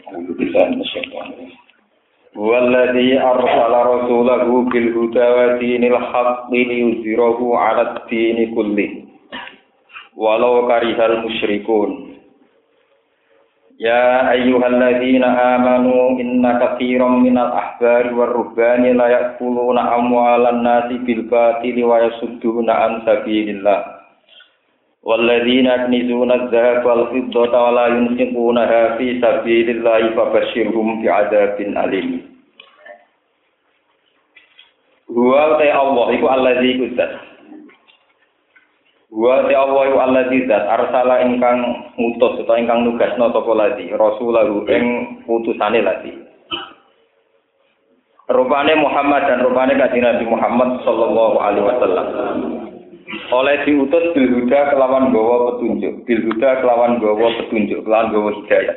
أعوذ بالله من الشيطان الرجيم هو الذي أرسل رسوله بالهدى ودين الحق ليظهره على الدين كله ولو كره المشركون يا أيها الذين آمنوا إن كثيرا من الأحبار والرهبان لا يأكلون أموال الناس بالباطل ويصدون عن سبيل الله والذين يكنزون الذهب والفضة ولا ينفقونها في سبيل الله فبشرهم بعذاب أليم Huwa te Allah iku allazi iku zat. Huwa te Allah iku allazi zat arsala ingkang ngutus utawa ingkang nugasno sapa ladi rasulahu ing utusane ladi. Rupane Muhammad dan rupane kanjeng Nabi Muhammad sallallahu alaihi wasallam. Oleh diutus bil kelawan gawa petunjuk, bil kelawan gawa petunjuk, kelawan gawa hidayah.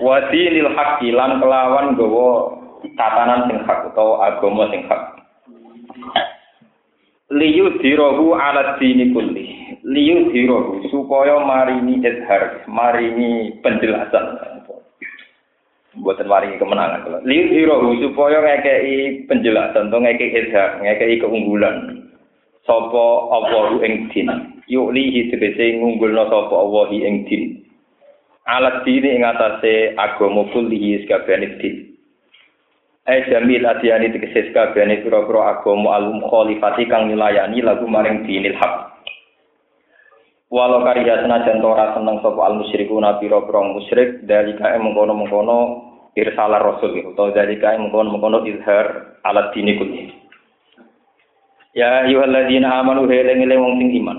Wa dinil haqqi lan kelawan gawa tatanan sing hak utawa agama sing hak. Liyu dirohu ala dini kulli. Liyu dirohu supaya marini izhar, marini penjelasan. Buatan maringi kemenangan. Liyu dirohu supaya ngekei penjelasan, atau ngekei izhar, ngekei keunggulan. Sopo Allahu ing din. Yuk lihi tegese ngunggulna sapa Allah ing din. Alat dini ing atase agama kullihi sakabehane din. Eh jamil adiyani tegese kabehane pira-pira agama al mukhalifati kang nilayani lagu maring dinil haq. Walau karya senajan ora seneng sapa al musyrikuna pira-pira musyrik dari kae mengkono-mengkono irsalah rasul utawa dari kae mengkono-mengkono izhar alat dini kulli. Ya ayyuhalladzina amanu heleng-eleng wong sing iman.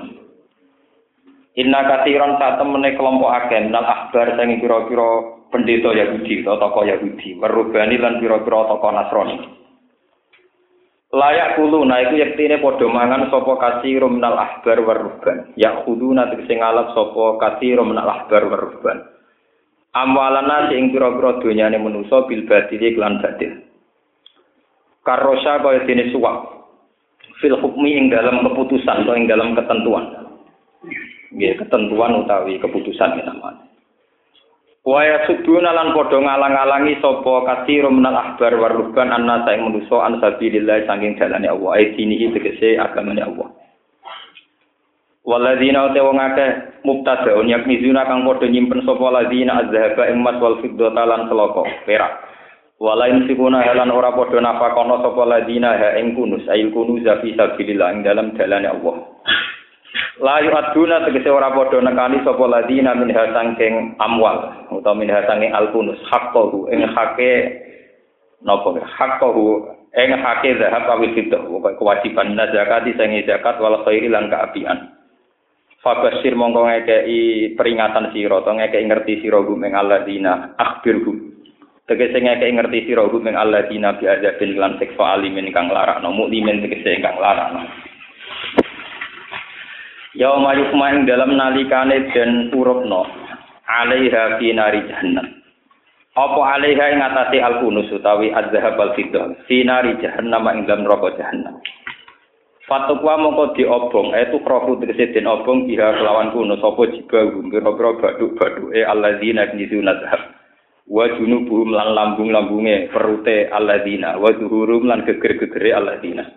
Inna katiran saat temene kelompok akeh nal ahbar sing pira-pira pendeta Yahudi atau tokoh Yahudi, merubani lan pira-pira tokoh Nasrani. Layak kulu, nah itu yaktine podo mangan sopo kasih minal ahbar waruban. Ya kudu nanti sing ngalap sopo kasih minal ahbar waruban. Amwalana sing pira-pira donyane manusa bil batili lan batil. Karosha kaya dene suwak. Fil hukmi ing dalam keputusan atau ing dalam ketentuan. Nggih, ketentuan utawi keputusan ya namanya. Waya suduna lan padha ngalang-alangi sapa kathir menal ahbar waruban anna saing manusa an sabilillah saking dalane Allah dinihi tegese agamane Allah. Waladina te wong akeh mubtadaun yakmizuna kang padha nyimpen sapa ladina azhaba emas wal fiddata lan seloko perak. Walain sikuna halan ora padha nafakono sapa ladina ha ing kunus ail kunuz fi sabilillah ing dalam dalane Allah. La yu'aduna tegese ora padha nekani sapa ladina min hasangking amwal utawa min hasangking alkunus haqqahu ing hake napa haqqahu ing hake zahab awil fiddah kewajiban zakati sing zakat wal khairi lan kaapian. Fabasir mongko ngekei peringatan sira to ngekei ngerti sira gum ing alladzina akhbirhum. Tegese ngekei ngerti sira gum ing alladzina bi azabin lan siksa alimin kang larakno mukmin tegese kang larakno. Yauma yukma ing dalam nalikane den urupno alaiha fi nari jahannam. Apa alaiha ing atase al-kunus utawi az-zahab al-fiddah fi nari jahannam ing dalam neraka jahannam. Fatukwa mongko diobong, itu krofu tegese den obong biha kelawan kunus apa jiba pira-pira baduk-baduke alladzina nizuna zahab. Wa junubuhum lan lambung-lambunge perute alladzina wa zuhurum lan geger-gegere alladzina.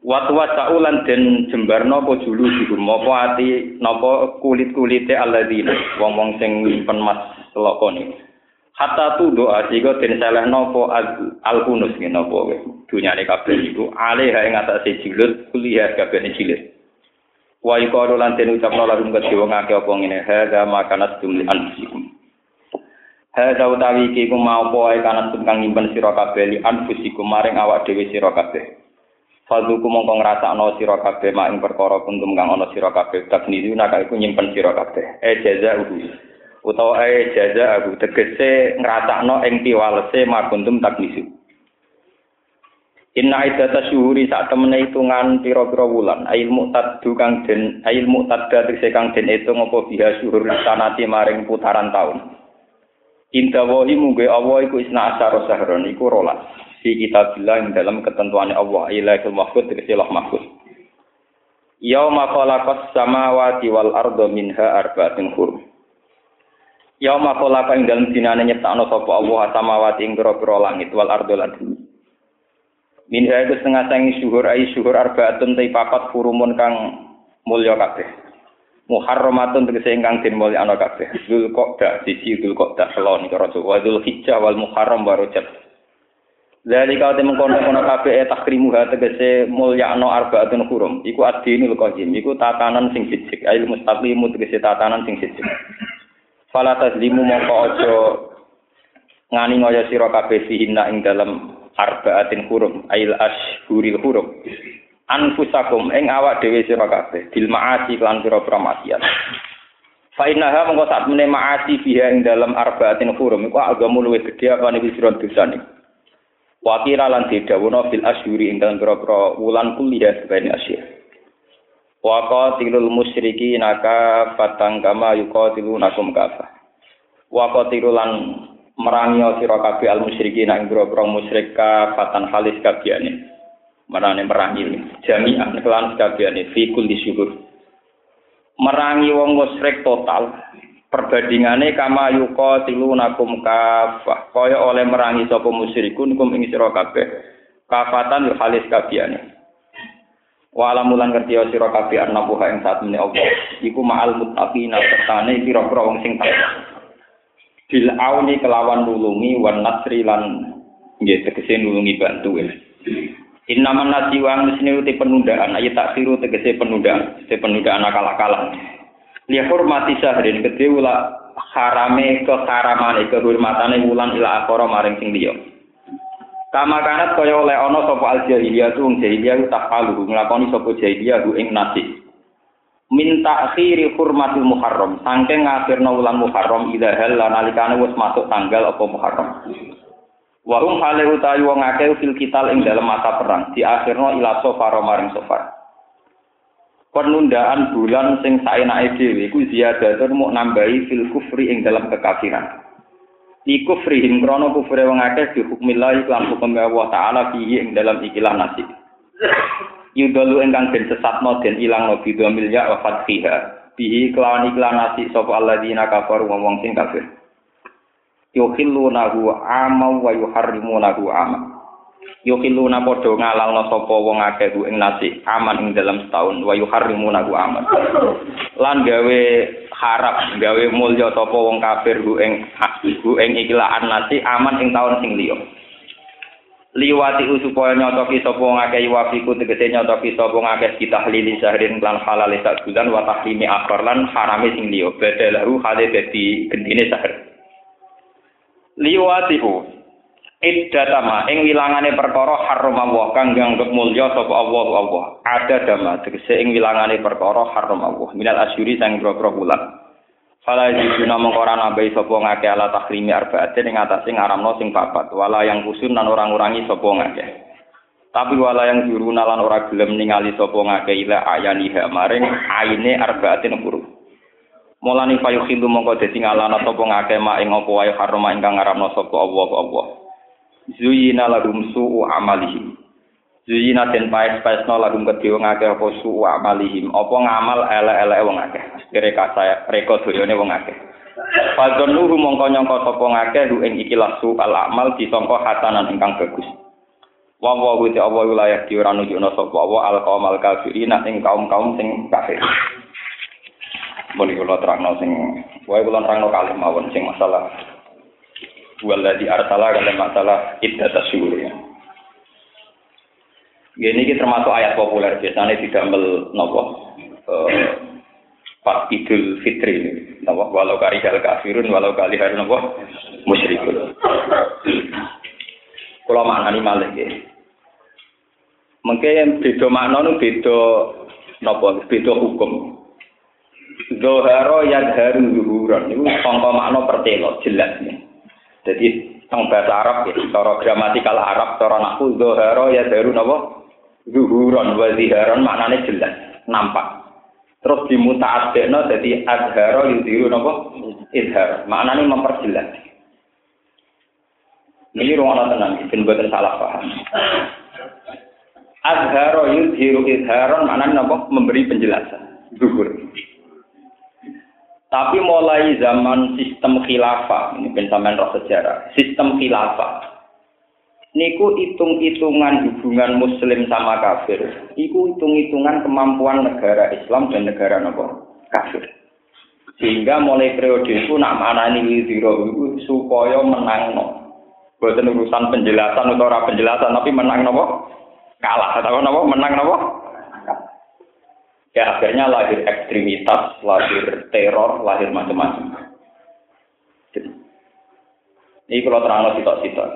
Watwa saulan den jembar napa julu dihum apa ati napa kulit-kulite alladzina wong-wong sing nyimpen mas selokone. Hatta tu doa sehingga den salah napa al-kunus ngene napa wae. Dunyane kabeh iku alih ing atase jilid kuliah kabeh jilid. Wa iqalu lan den ucapno larum kedhe wong akeh apa ngene hadza makanat jumli anfusikum. Hadza utawi iki ku mau apa ae kanat kang nyimpen sira kabeh li anfusikum maring awak dhewe sira kabeh. Fadhuku mongko ngrasakno sira kabeh mak ing perkara kuntum kang ana sira kabeh takniru nak iku nyimpen sira kabeh. E jaza uhu. Utawa e jaza aku tegese ngrasakno ing piwalese mak kuntum taknisu. Inna idata syuhuri sak temene hitungan pira-pira wulan ail muqtaddu kang den ail muqtadda kang den hitung apa biha syuhur sanati maring putaran taun. Inta wahi mungge Allah iku isna asyara sahron iku rolas. fi kitabillah ing dalam ketentuan Allah ilahul mahfud Allah mahfud Yauma khalaqas samawati wal arda minha arba'atun hurum Ya makola ing dalem dinane nyiptakno sapa Allah samawati ing pira-pira langit wal ardo lan bumi. Min iku setengah sangi syuhur ai syuhur arbaatun te papat furumun kang mulya kabeh. Muharramatun tegese ingkang den mulya ana kabeh. Dzul Qa'dah sisi Dzul Qa'dah selon karo Jawa Hijjah wal Muharram wa Rajab. Dari kau temen kono kono kabeh takrimu ha tegese mulyakno arbaatun hurum. Iku adinul qajim, iku tatanan sing sijik, ail mustaqimu tegese tatanan sing sijik. Fala tazlimu mongko aja ngani ngoyo sira kabeh fihinna ing dalam arbaatin hurum ail ashhuril hurum. Anfusakum ing awak dhewe sira kabeh bil maasi lan pira-pira maksiat. Fa innaha mongko sak meneh maasi fiha ing dalam arbaatin hurum iku agamu luwih gedhe apa nek sira dosane. Wakira lan didhawuhna fil asyuri ing dalam pira-pira wulan kuliah sebagai asyir. wa qatilul musyriki naka fatang kama yuqatilunakum kafa wa qatilulan merangi sira kabeh al musyriki nang boro-boro musyrik ka fatan halis kabehane marane merangi jami'an kelan kabehane fi kulli syuhur merangi wong musyrik total perbandingane kama yuqatilunakum kafa kaya oleh merangi sapa musyrikun kum ing sira kabeh kafatan halis kabehane Wala mulan ngerti sira kabeh ana buha ing saat meneh Allah. Iku ma'al muttaqina sertane pira-pira wong sing takwa. Bil auni kelawan nulungi wan nasri lan nggih tegese nulungi bantu. Innaman nasi wa mesine uti penundaan ayat taksiru tegese penundaan, tegese penundaan akal-akalan. Li hormati sahrin kedhe ula harame keharamane kehormatane wulan ila akhara maring sing liya. Kama kanat kaya oleh ana sapa al jahiliyah tu jahiliyah tak kalu nglakoni sapa jahiliyah ing nasi. Min ta'khiri hurmatil muharram, saking ngakhirna wulan muharram ila hal nalikane wis masuk tanggal apa muharram. Wa hum hale utawi wong akeh fil kital ing dalam masa perang, di akhirna ila sofar maring sofar. Penundaan bulan sing saenake dhewe iku ziyadatun muk nambahi fil kufri ing dalam kekafiran. iku frihim krono kufure wong akeh di hukmillah iklan hukum Allah taala fihi ing dalam ikilah nasib yudalu ingkang den sesatno den ilang no bidho milya wa fathiha bihi kelawan iklan nasib sapa alladzina kafaru wong sing kafir yukhillunahu ama wa yuharrimunahu ama. Yukhilluna padha ngalalno sapa wong akeh ing nasib aman ing dalam setahun wa yuharrimunahu aman lan gawe harap gawe mulya sapa wong kafir ku ing ku ing ikilaan nasi aman ing taun sing liya. Liwati supaya nyotoki sapa wong akeh wafiku tegese nyotoki sapa wong akeh lili sahrin lan halal sak bulan wa tahlimi akhir lan harame sing liya. Badalahu hale dadi gendine sahar liwati Iddatama ing wilangane perkara haram Allah kang nganggep mulya sapa Allah Allah. Ada dama tegese ing wilangane perkara haram Allah. Minal asyuri sang boro bulan. Fala yujuna mongko ora nambahi sapa ngake ala tahrimi arba'atin ing atase ngaramno sing papat. Wala yang kusun lan ora ngurangi sapa ngake. Tapi wala yang juruna lan ora gelem ningali sapa ngake ila ayaniha maring aine arba'atin huruf. Mulane fayukhillu mongko dadi ngalana sapa ngake mak ing apa wae haram ingkang ngaramno sapa Allah Allah. zuyina lahum su'u amalihim zuyina den paes-paesno lahum kedhe wong akeh apa su'u amalihim apa ngamal elek-elek wong akeh reka saya reka doyone wong akeh Fadzonu mongko nyangka sapa ngakeh ing ikilah su al amal disangka hatanan ingkang bagus. Wa wa wa Allah wilayah di ora nunjukna sapa wa al qaumal kafirin ing kaum-kaum sing kafir. Mun kula terangno sing wae kula terangno kalih mawon sing masalah di arsala kalau masalah iddat ya. Ini kita termasuk ayat populer biasanya didamel nopo eh, Idul Fitri ini, nopo walau kari hal kafirun walau kali hal nopo musyrikun. Kalau maknani malah ya. Mungkin beda makna nu beda nopo beda hukum. Zoharo yadharu zuhuran itu sangka makna pertelo jelas nih. Jadi teng bahasa Arab ya, cara gramatikal Arab, cara nahu zuhara ya daru napa? Zuhuron wa ziharon maknane jelas, nampak. Terus dimuta'addekno dadi adhara yudhiru napa? Idhar. Maknane memperjelas. Ini ruang tenang, ben boten salah paham. Adhara yudhiru idharon maknane napa? Memberi penjelasan. Zuhur. Tapi mulai zaman sistem khilafah, ini pensamen roh sejarah, sistem khilafah. Niku hitung-hitungan hubungan muslim sama kafir. Iku hitung-hitungan kemampuan negara Islam dan negara nopo kafir. Sehingga mulai periode itu nak mana ini zero itu supaya menang no. Bukan urusan penjelasan atau penjelasan, tapi menang nopo kalah. Atau nopo menang nopo Ya akhirnya lahir ekstremitas, lahir teror, lahir macam-macam. Ini kalau terang sitok-sitok.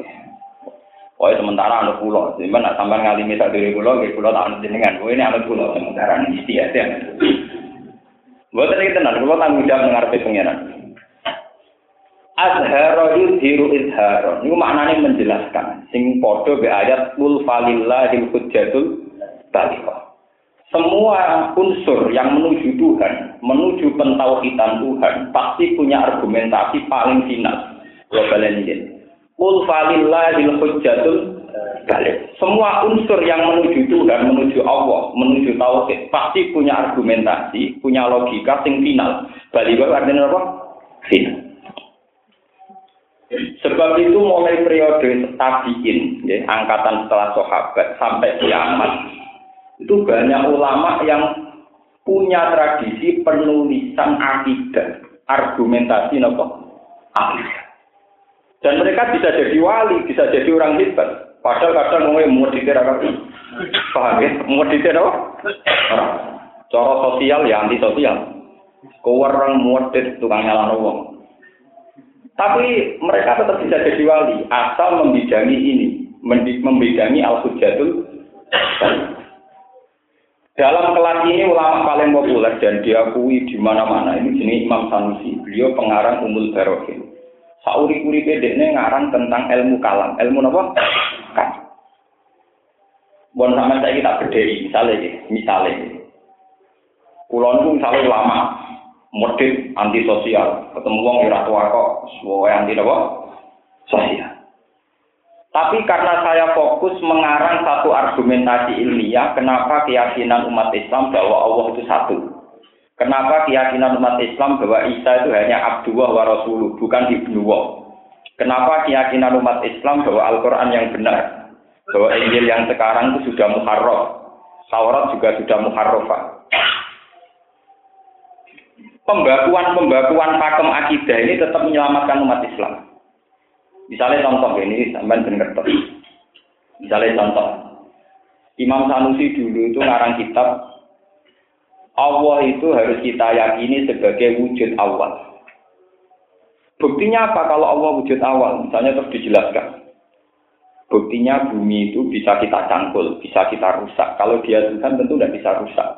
Pokoknya sementara anak pulau, jadi nak sampai ngalimi sak diri pulau, gitu pulau tak anak jenengan. Oh ini anak pulau sementara ini istiadat. Buat tadi kita nanti pulau tanggung jawab mengarpe pengiran. Azharo yudhiru izharo. Ini maknanya menjelaskan. Sing podo be ayat kul falillahil hujjatul balighah semua unsur yang menuju Tuhan, menuju pentauhidan Tuhan, pasti punya argumentasi paling final. Global ini. Falillahil hujjatul balik. Semua unsur yang menuju Tuhan, menuju Allah, menuju tauhid, pasti punya argumentasi, punya logika sing final. Balik artinya apa? Final. Sebab itu mulai periode tabiin, ya, angkatan setelah sahabat sampai kiamat, itu banyak ulama yang punya tradisi penulisan akidah, argumentasi nopo akidah. Dan mereka bisa jadi wali, bisa jadi orang hebat. Padahal kadang mau mau dikira apa? Paham ya? Mau dikira apa? Cara sosial ya anti sosial. Kewarang muadid tukang nyala wong. Tapi mereka tetap bisa jadi wali asal membidangi ini, membidangi al-hujatul dalam kelas ini ulama paling populer dan diakui di mana-mana ini jenis Imam Sanusi. Beliau pengarang Umul Barokin. Sauri kuri ini ngarang tentang ilmu kalam. Ilmu apa? Kan. Bon sama saya kita berdiri, misalnya, misalnya. Kulon pun misalnya ulama, modern, antisosial, ketemu wong ora tua kok, anti apa? Sosial. Tapi karena saya fokus mengarang satu argumentasi ilmiah, kenapa keyakinan umat Islam bahwa Allah itu satu? Kenapa keyakinan umat Islam bahwa Isa itu hanya Abdullah wa Rasuluh, bukan Ibnuwah? Kenapa keyakinan umat Islam bahwa Al-Quran yang benar? Bahwa Injil yang sekarang itu sudah muharraf. Taurat juga sudah muharrafah. Pembakuan-pembakuan pakem akidah ini tetap menyelamatkan umat Islam. Misalnya contoh ini sampai benar Misalnya contoh, Imam Sanusi dulu itu ngarang kitab Allah itu harus kita yakini sebagai wujud awal. Buktinya apa kalau Allah wujud awal? Misalnya terus dijelaskan. Buktinya bumi itu bisa kita cangkul, bisa kita rusak. Kalau dia Tuhan tentu tidak bisa rusak.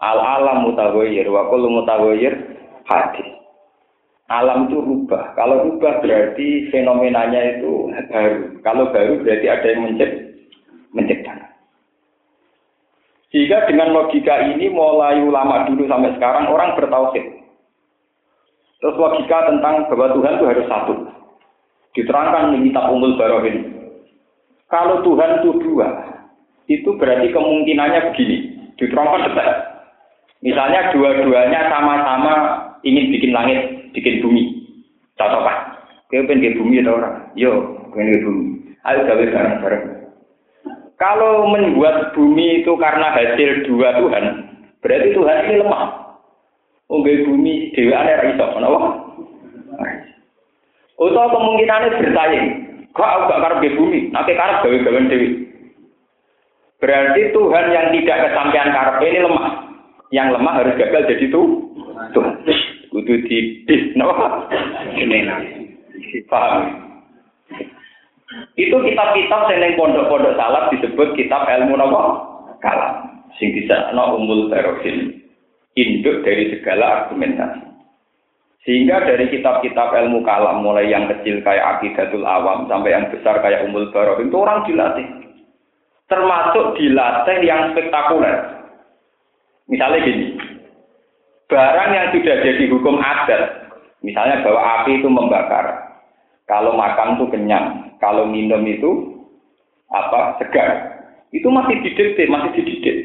Al alam mutawayir, wa kullu mutawayir hadis alam itu rubah. Kalau rubah berarti fenomenanya itu baru. Kalau baru berarti ada yang mencipt, menciptakan. Sehingga dengan logika ini mulai ulama dulu sampai sekarang orang bertauhid. Terus logika tentang bahwa Tuhan itu harus satu. Diterangkan di kitab Umul Barohin. Kalau Tuhan itu dua, itu berarti kemungkinannya begini. Diterangkan detail. Misalnya dua-duanya sama-sama ingin bikin langit bikin bumi. Pak, kau pengen bumi atau orang? Yo, pengen bumi. Ayo gawe bareng-bareng. Kalau membuat bumi itu karena hasil dua Tuhan, berarti Tuhan ini lemah. Unggai bumi dewa ada iso, kenapa? Atau kemungkinannya bersaing. Kok aku gak karep bumi, nanti karep gawe-gawe dewi. Berarti Tuhan yang tidak kesampaian karep ini lemah. Yang lemah harus gagal jadi tuh Tuhan kudu dipis napa paham? Itu kitab-kitab sing pondok-pondok salaf disebut kitab ilmu napa kalam. Sing di sana umul barokin induk dari segala argumentasi. Sehingga dari kitab-kitab ilmu kalam mulai yang kecil kayak akidatul awam sampai yang besar kayak umul barokin itu orang dilatih. Termasuk dilatih yang spektakuler. Misalnya gini barang yang sudah jadi hukum adat, misalnya bahwa api itu membakar, kalau makan itu kenyang, kalau minum itu apa segar, itu masih didikte, masih dididik.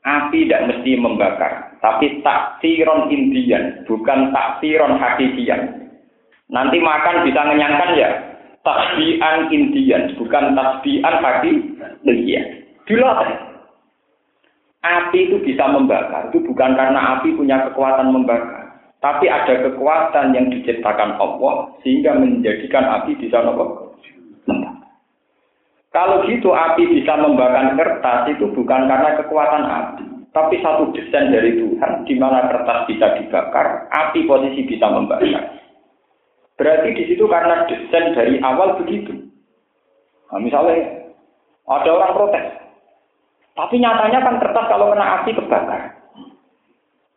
Api tidak mesti membakar, tapi taksiron Indian, bukan taksiron hakikian. Nanti makan bisa mengenyangkan ya, tasbihan Indian, bukan tasbihan hakikian. Dilatih. Api itu bisa membakar, itu bukan karena api punya kekuatan membakar. Tapi ada kekuatan yang diciptakan Allah sehingga menjadikan api bisa membakar. Kalau gitu api bisa membakar kertas itu bukan karena kekuatan api, tapi satu desain dari Tuhan di mana kertas bisa dibakar, api posisi bisa membakar. Berarti di situ karena desain dari awal begitu. Nah, misalnya ada orang protes, tapi nyatanya kan kertas kalau kena api kebakar.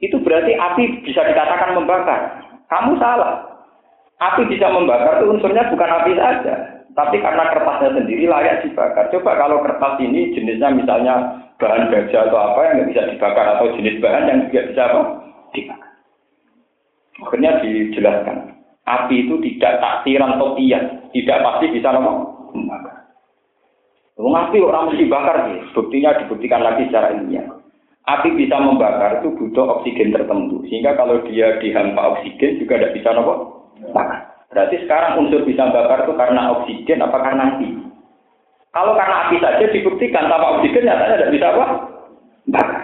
Itu berarti api bisa dikatakan membakar. Kamu salah. Api bisa membakar itu unsurnya bukan api saja, tapi karena kertasnya sendiri layak dibakar. Coba kalau kertas ini jenisnya misalnya bahan baja atau apa yang nggak bisa dibakar atau jenis bahan yang tidak bisa apa? Dibakar. Akhirnya dijelaskan. Api itu tidak taksiran topian, tidak pasti bisa? Membakar. Wong api orang mesti bakar sih. Buktinya dibuktikan lagi secara ilmiah. Api bisa membakar itu butuh oksigen tertentu. Sehingga kalau dia dihampa oksigen juga tidak bisa apa? Bakar. Berarti sekarang unsur bisa bakar itu karena oksigen apa karena api? Kalau karena api saja dibuktikan tanpa oksigen nyatanya tidak bisa apa? Bakar.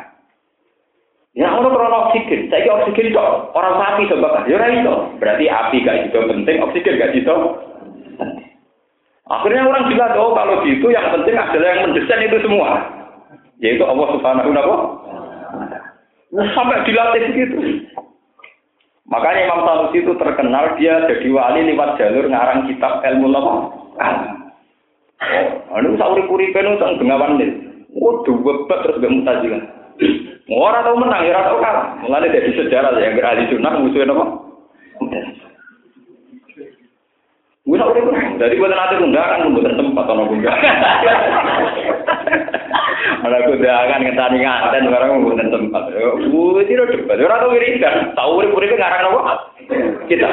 Ya kalau karena oksigen, saya oksigen itu orang mati bisa bakar. Ya itu. Berarti api gak itu penting, oksigen gak itu. Akhirnya orang bilang, oh kalau gitu yang penting adalah yang mendesain itu semua. Yaitu Allah Subhanahu wa taala. Sampai dilatih begitu. Makanya Imam Sanusi itu terkenal dia jadi wali lewat jalur ngarang kitab ilmu apa? Oh, anu sauri puri penu sang bengawan nih. Oh, dua terus gak mutazilah. Orang tahu menang, ya tahu kalah. Mulanya dari sejarah yang beralih sunnah musuhnya apa? Gue tak udah Jadi buat nanti undangan, buat tempat atau enggak. Malah kundangan ngetani ngaten barang buat tempat. Gue tidak debat. Orang tahu wiridan. Tahu urip-urip ngarang apa? Kita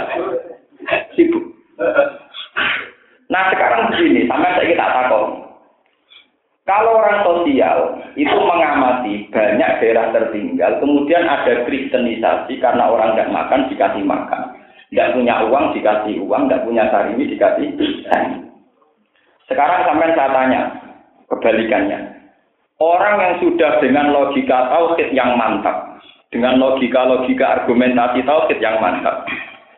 sibuk. Nah sekarang begini, sampai saya kita takut. Kalau orang sosial itu mengamati banyak daerah tertinggal, kemudian ada kristenisasi karena orang nggak makan dikasih makan. Tidak punya uang dikasih uang, tidak punya sarimi dikasih. Sekarang sampai saya tanya, kebalikannya. Orang yang sudah dengan logika tauhid yang mantap, dengan logika-logika argumentasi tauhid yang mantap,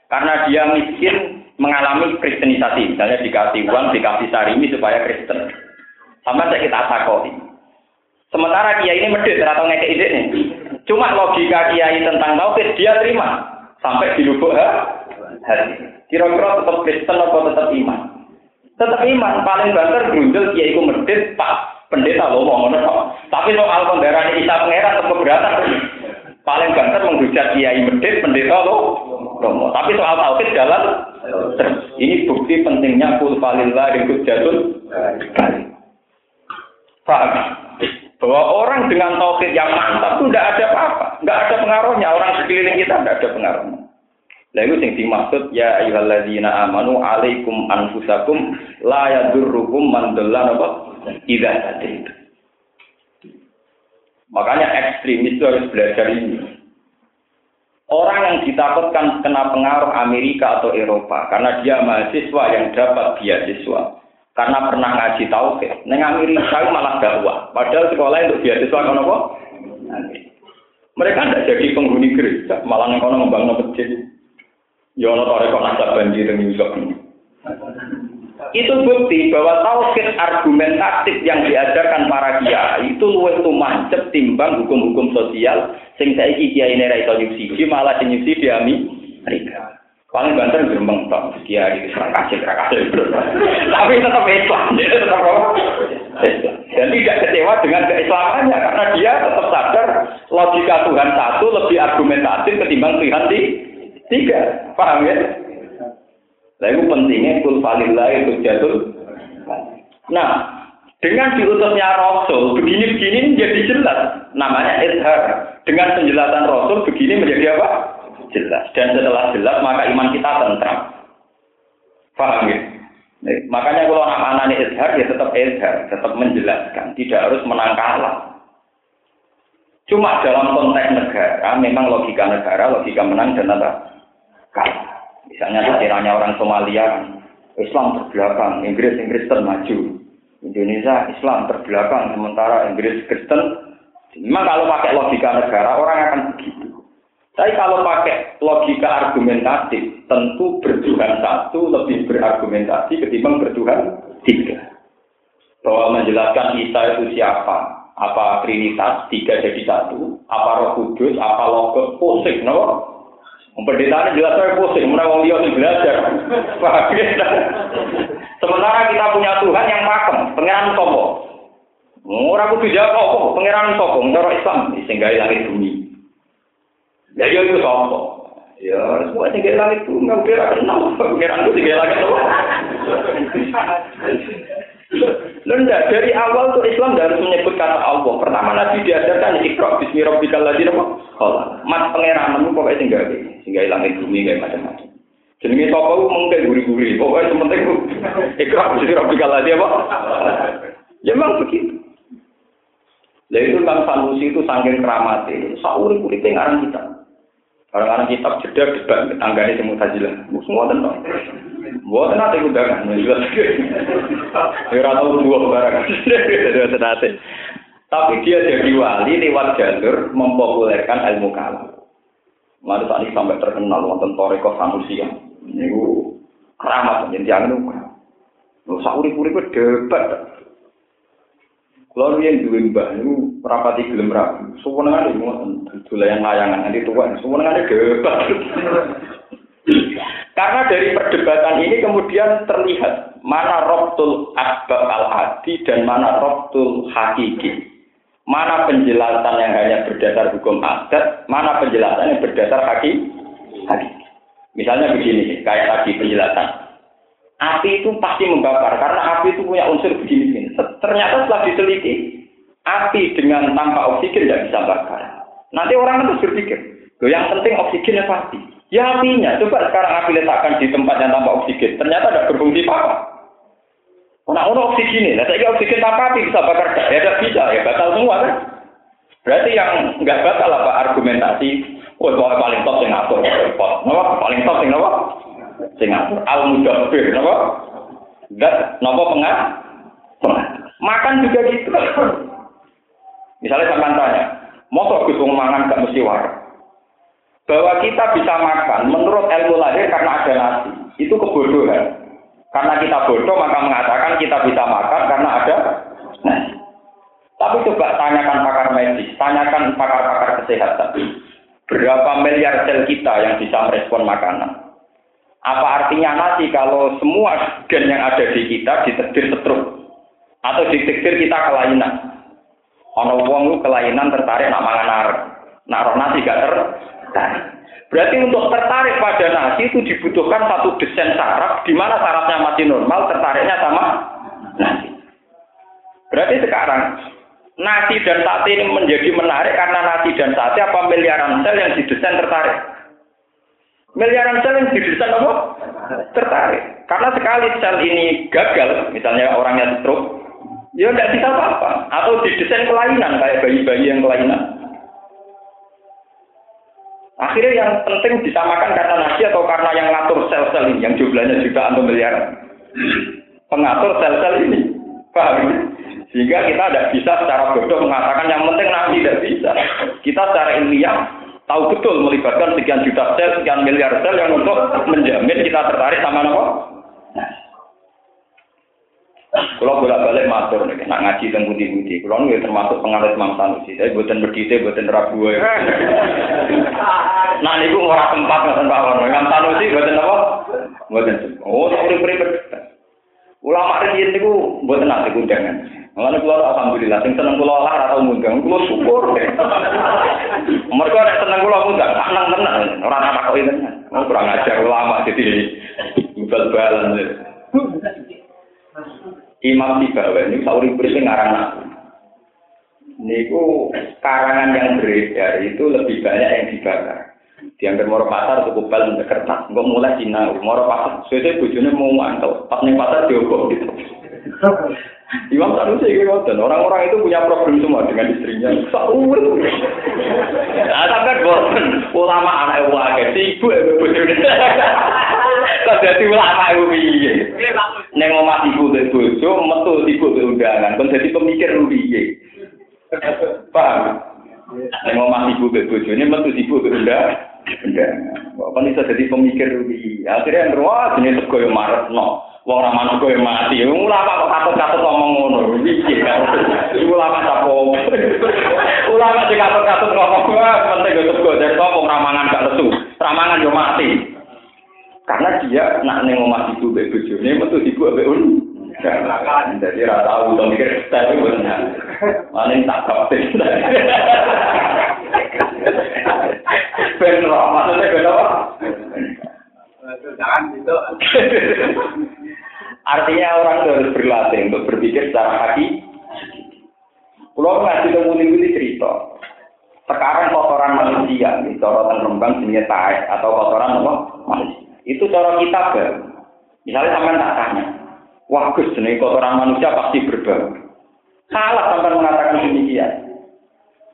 karena dia miskin mengalami kristenisasi, misalnya dikasih uang, dikasih sarimi supaya Kristen. Sama saya kita takoi. Sementara kiai ini medit atau ngekek ide nih. Cuma logika kiai tentang tauhid dia terima sampai di lubuk ha? Hati. Kira-kira tetap Kristen atau tetap iman? Tetap iman. Paling banter berunjul kiai ku medit pak pendeta lo mau ngono Tapi soal kendaraan Isa pangeran tetap keberatan. Paling banter menghujat kiai medit pendeta lo romo. Tapi soal tauhid jalan Ini bukti pentingnya kul falillah ikut jatuh Paham? Bahwa orang dengan tauhid yang mantap itu tidak ada apa-apa, tidak ada pengaruhnya. Orang sekeliling kita tidak ada pengaruhnya. Lah itu sing dimaksud ya ayyuhalladzina amanu alaikum anfusakum la yadurrukum man dalla napa idza. Makanya ekstremis itu harus belajar ini. Orang yang ditakutkan kena pengaruh Amerika atau Eropa karena dia mahasiswa yang dapat beasiswa karena pernah ngaji tauhid. Neng Amerika malah dakwah. Padahal sekolah untuk beasiswa kan apa? Mereka tidak jadi penghuni gereja, malah neng kono membangun masjid. Ya Allah toreko nasab banjir Yusuf. Itu bukti bahwa tauhid argumentatif yang diajarkan para kiai itu luwih mancep timbang hukum-hukum sosial sing saiki kiai ini ra iso malah sing nyubsidi Amerika. Paling banter gerembeng tok kiai serang kasih kasih. Tapi tetap Islam, tetap Dan tidak kecewa dengan keislamannya karena dia tetap sadar logika Tuhan satu lebih argumentatif ketimbang Tuhan di Tiga, paham ya? Nah itu pentingnya kul falillah itu jatuh. Nah, dengan diutusnya Rasul, begini-begini menjadi jelas. Namanya izhar. Dengan penjelasan Rasul, begini menjadi apa? Jelas. Dan setelah jelas, maka iman kita tentram. Paham ya? Nah, makanya kalau anak anak ini izhar, ya tetap izhar. Tetap menjelaskan. Tidak harus menang kalah. Cuma dalam konteks negara, memang logika negara, logika menang dan apa? Misalnya sekiranya orang Somalia, Islam terbelakang, Inggris Inggris termaju, Indonesia Islam terbelakang, sementara Inggris Kristen. Memang kalau pakai logika negara, orang akan begitu. Tapi kalau pakai logika argumentatif, tentu bertuhan satu lebih berargumentasi ketimbang bertuhan tiga. Bahwa menjelaskan Isa itu siapa, apa trinitas tiga jadi satu apa roh kudus apa logos pusing no pendeta jelas saya pusing mana wong dia belajar. Sementara kita punya Tuhan yang pakem pangeran sopo. Orang kudu jawab apa pangeran sopo menurut Islam sehingga langit bumi. Jadi ya, itu sopo. Ya semua langit bumi nggak kira kenal. Pangeran itu tinggal langit Lenda dari awal tuh Islam harus menyebut kata Allah. Pertama Nabi diajarkan ikra bismi rabbikal ladzi khalaq. Mas pangeran nemu pokoknya tinggal ini, tinggal langit bumi kayak macam-macam. Jenenge sapa ku mengke guri-guri. Pokoke penting ku ikra bismi rabbikal ladzi apa? Ya memang begitu. Lah itu kan Sanusi itu saking keramatnya, sauri-uripe ngarang kita. Orang-orang kitab jeda debat tanggane sing mutazilah. Semua tentang. Buat nanti undangan, jelas. Ya tahu dua barang. Tapi dia jadi wali lewat jalur mempopulerkan ilmu kalam. Lalu tadi sampai terkenal wonten Toriko Sanusia. Ini keramat jadi jangan lupa. Lu sauri-uri debat. Kalau yang dua mbah itu rapati gelem rapi, ada semua yang layangan nanti semua ada debat. Karena dari perdebatan ini kemudian terlihat mana robtul asbab al-adi dan mana robtul hakiki. Mana penjelasan yang hanya berdasar hukum adat, mana penjelasan yang berdasar hakiki. hakiki. Misalnya begini, kayak tadi penjelasan. Api itu pasti membakar karena api itu punya unsur begini-begini. Ternyata setelah diteliti, api dengan tanpa oksigen tidak bisa bakar. Nanti orang itu berpikir, yang penting oksigennya pasti. Ya apinya, coba sekarang api letakkan di tempat yang tanpa oksigen, ternyata tidak berfungsi apa. Oh, nah, ono oksigen ini, saya oksigen tanpa api bisa bakar ya tidak bisa, ya batal semua kan. Berarti yang nggak batal apa argumentasi, oh bahwa paling top yang ngatur, Napa? Paling top yang apa? Sing ngatur, al mudabbir, napa? Enggak, napa pengah? Makan juga gitu. Misalnya saya tanya, mau Gus mangan gak mesti waras bahwa kita bisa makan menurut ilmu lahir karena ada nasi. Itu kebodohan. Karena kita bodoh maka mengatakan kita bisa makan karena ada nasi. Tapi coba tanyakan pakar medis tanyakan pakar-pakar kesehatan. Berapa miliar sel kita yang bisa merespon makanan? Apa artinya nasi kalau semua gen yang ada di kita ditedir setruk? Atau ditedir kita kelainan? Ono wong kelainan tertarik nak mangan nak nasi gak ter tertarik. Berarti untuk tertarik pada nasi itu dibutuhkan satu desain saraf di mana sarafnya masih normal, tertariknya sama nasi. Berarti sekarang nasi dan sate ini menjadi menarik karena nasi dan sate apa miliaran sel yang didesain tertarik. Miliaran sel yang didesain apa? Tertarik. Karena sekali sel ini gagal, misalnya orangnya stroke, ya tidak bisa apa-apa. Atau didesain kelainan kayak bayi-bayi yang kelainan. Akhirnya yang penting disamakan karena nasi atau karena yang ngatur sel-sel ini, yang jumlahnya jutaan atau miliar. Pengatur sel-sel ini. Paham? Sehingga kita tidak bisa secara bodoh mengatakan yang penting nasi tidak bisa. Kita secara ilmiah tahu betul melibatkan sekian juta sel, sekian miliar sel yang untuk menjamin kita tertarik sama apa? Kalau bolak balik matur nih, nak ngaji tentang budi. Kalau nih termasuk pengaruh Imam Sanusi, tapi buatan berdite, buatan rabu ya. Nah ini gue orang tempat nggak tempat. Imam Sanusi buatan apa? Buatan. Oh, tak boleh beri Ulama ini itu buatan nanti undangan. Mengenai keluar alhamdulillah, sing seneng kula lah atau ngundang, kula syukur deh. Mereka ada seneng kula ngundang, seneng tenan, orang apa kok ini? Oh, kurang ajar ulama jadi bal-balan. Imam Tibawa ini sauri berisi ngarang aku. Niku karangan yang beredar itu lebih banyak yang dibakar. Diambil moro pasar cukup bal untuk kertas. Enggak mulai Cina, moro pasar. Sesuai bujurnya mau mantel. Pas nih pasar diobok gitu. Imam Sanusi itu dan orang-orang itu punya problem semua dengan istrinya. Saur. Nah, sampai bosen ulama anak wae, si ibu ibu bojone. Kok dadi ulama ibu piye? Neng omah ibu ke bojo, metu ibu ke undangan, kon dadi pemikir piye? Paham? Neng omah ibu ke bojone metu ibu ke undangan. Kon iso dadi pemikir piye? Akhirnya wah jenenge sego yo maretno. Wong ora manut kowe mati. Ulama kok katut-katut ngomong ngono. Iki ulama sapa? Ulama sing katut-katut ngomong penting yo sego dari kok ramangan gak lesu. Ramangan yo mati. Karena dia nak ning omah ibu mbek bojone metu ibu mbek un. Jadi ora tau to mikir tapi bener. Paling tak kapten. Ben maksudnya kenapa? Jangan gitu. Artinya orang harus berlatih untuk berpikir secara hati. Kalau ngaji temu cerita, sekarang kotoran manusia, nih, kotoran rembang jenisnya taek atau kotoran apa manusia. Itu cara kita ber. Misalnya sampai tak tanya, wah Gus, jenis kotoran manusia pasti berbau. Salah sampai mengatakan demikian.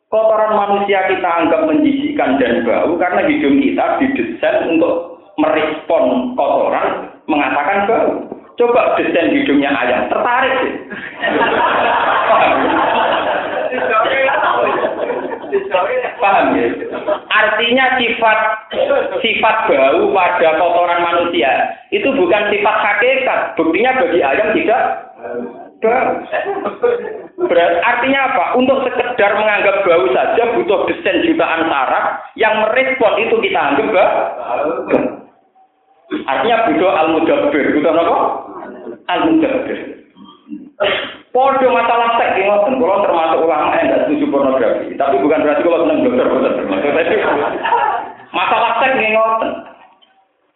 Kotoran manusia kita anggap menjijikkan dan bau karena hidung kita didesain untuk merespon kotoran mengatakan bau. Coba desain hidungnya ayam, tertarik sih. Paham ya? Artinya sifat sifat bau pada kotoran manusia itu bukan sifat hakikat. Buktinya bagi ayam tidak bau. Berat, artinya apa? Untuk sekedar menganggap bau saja butuh desain jutaan saraf yang merespon itu kita anggap bau. Artinya butuh al-mudabbir. Butuh apa? Al-mudabbir. Podo masalah seks ini ngoten, kalau termasuk ulama yang tidak setuju pornografi. Tapi bukan berarti kalau senang dokter, bukan masalah seks ini ngoten.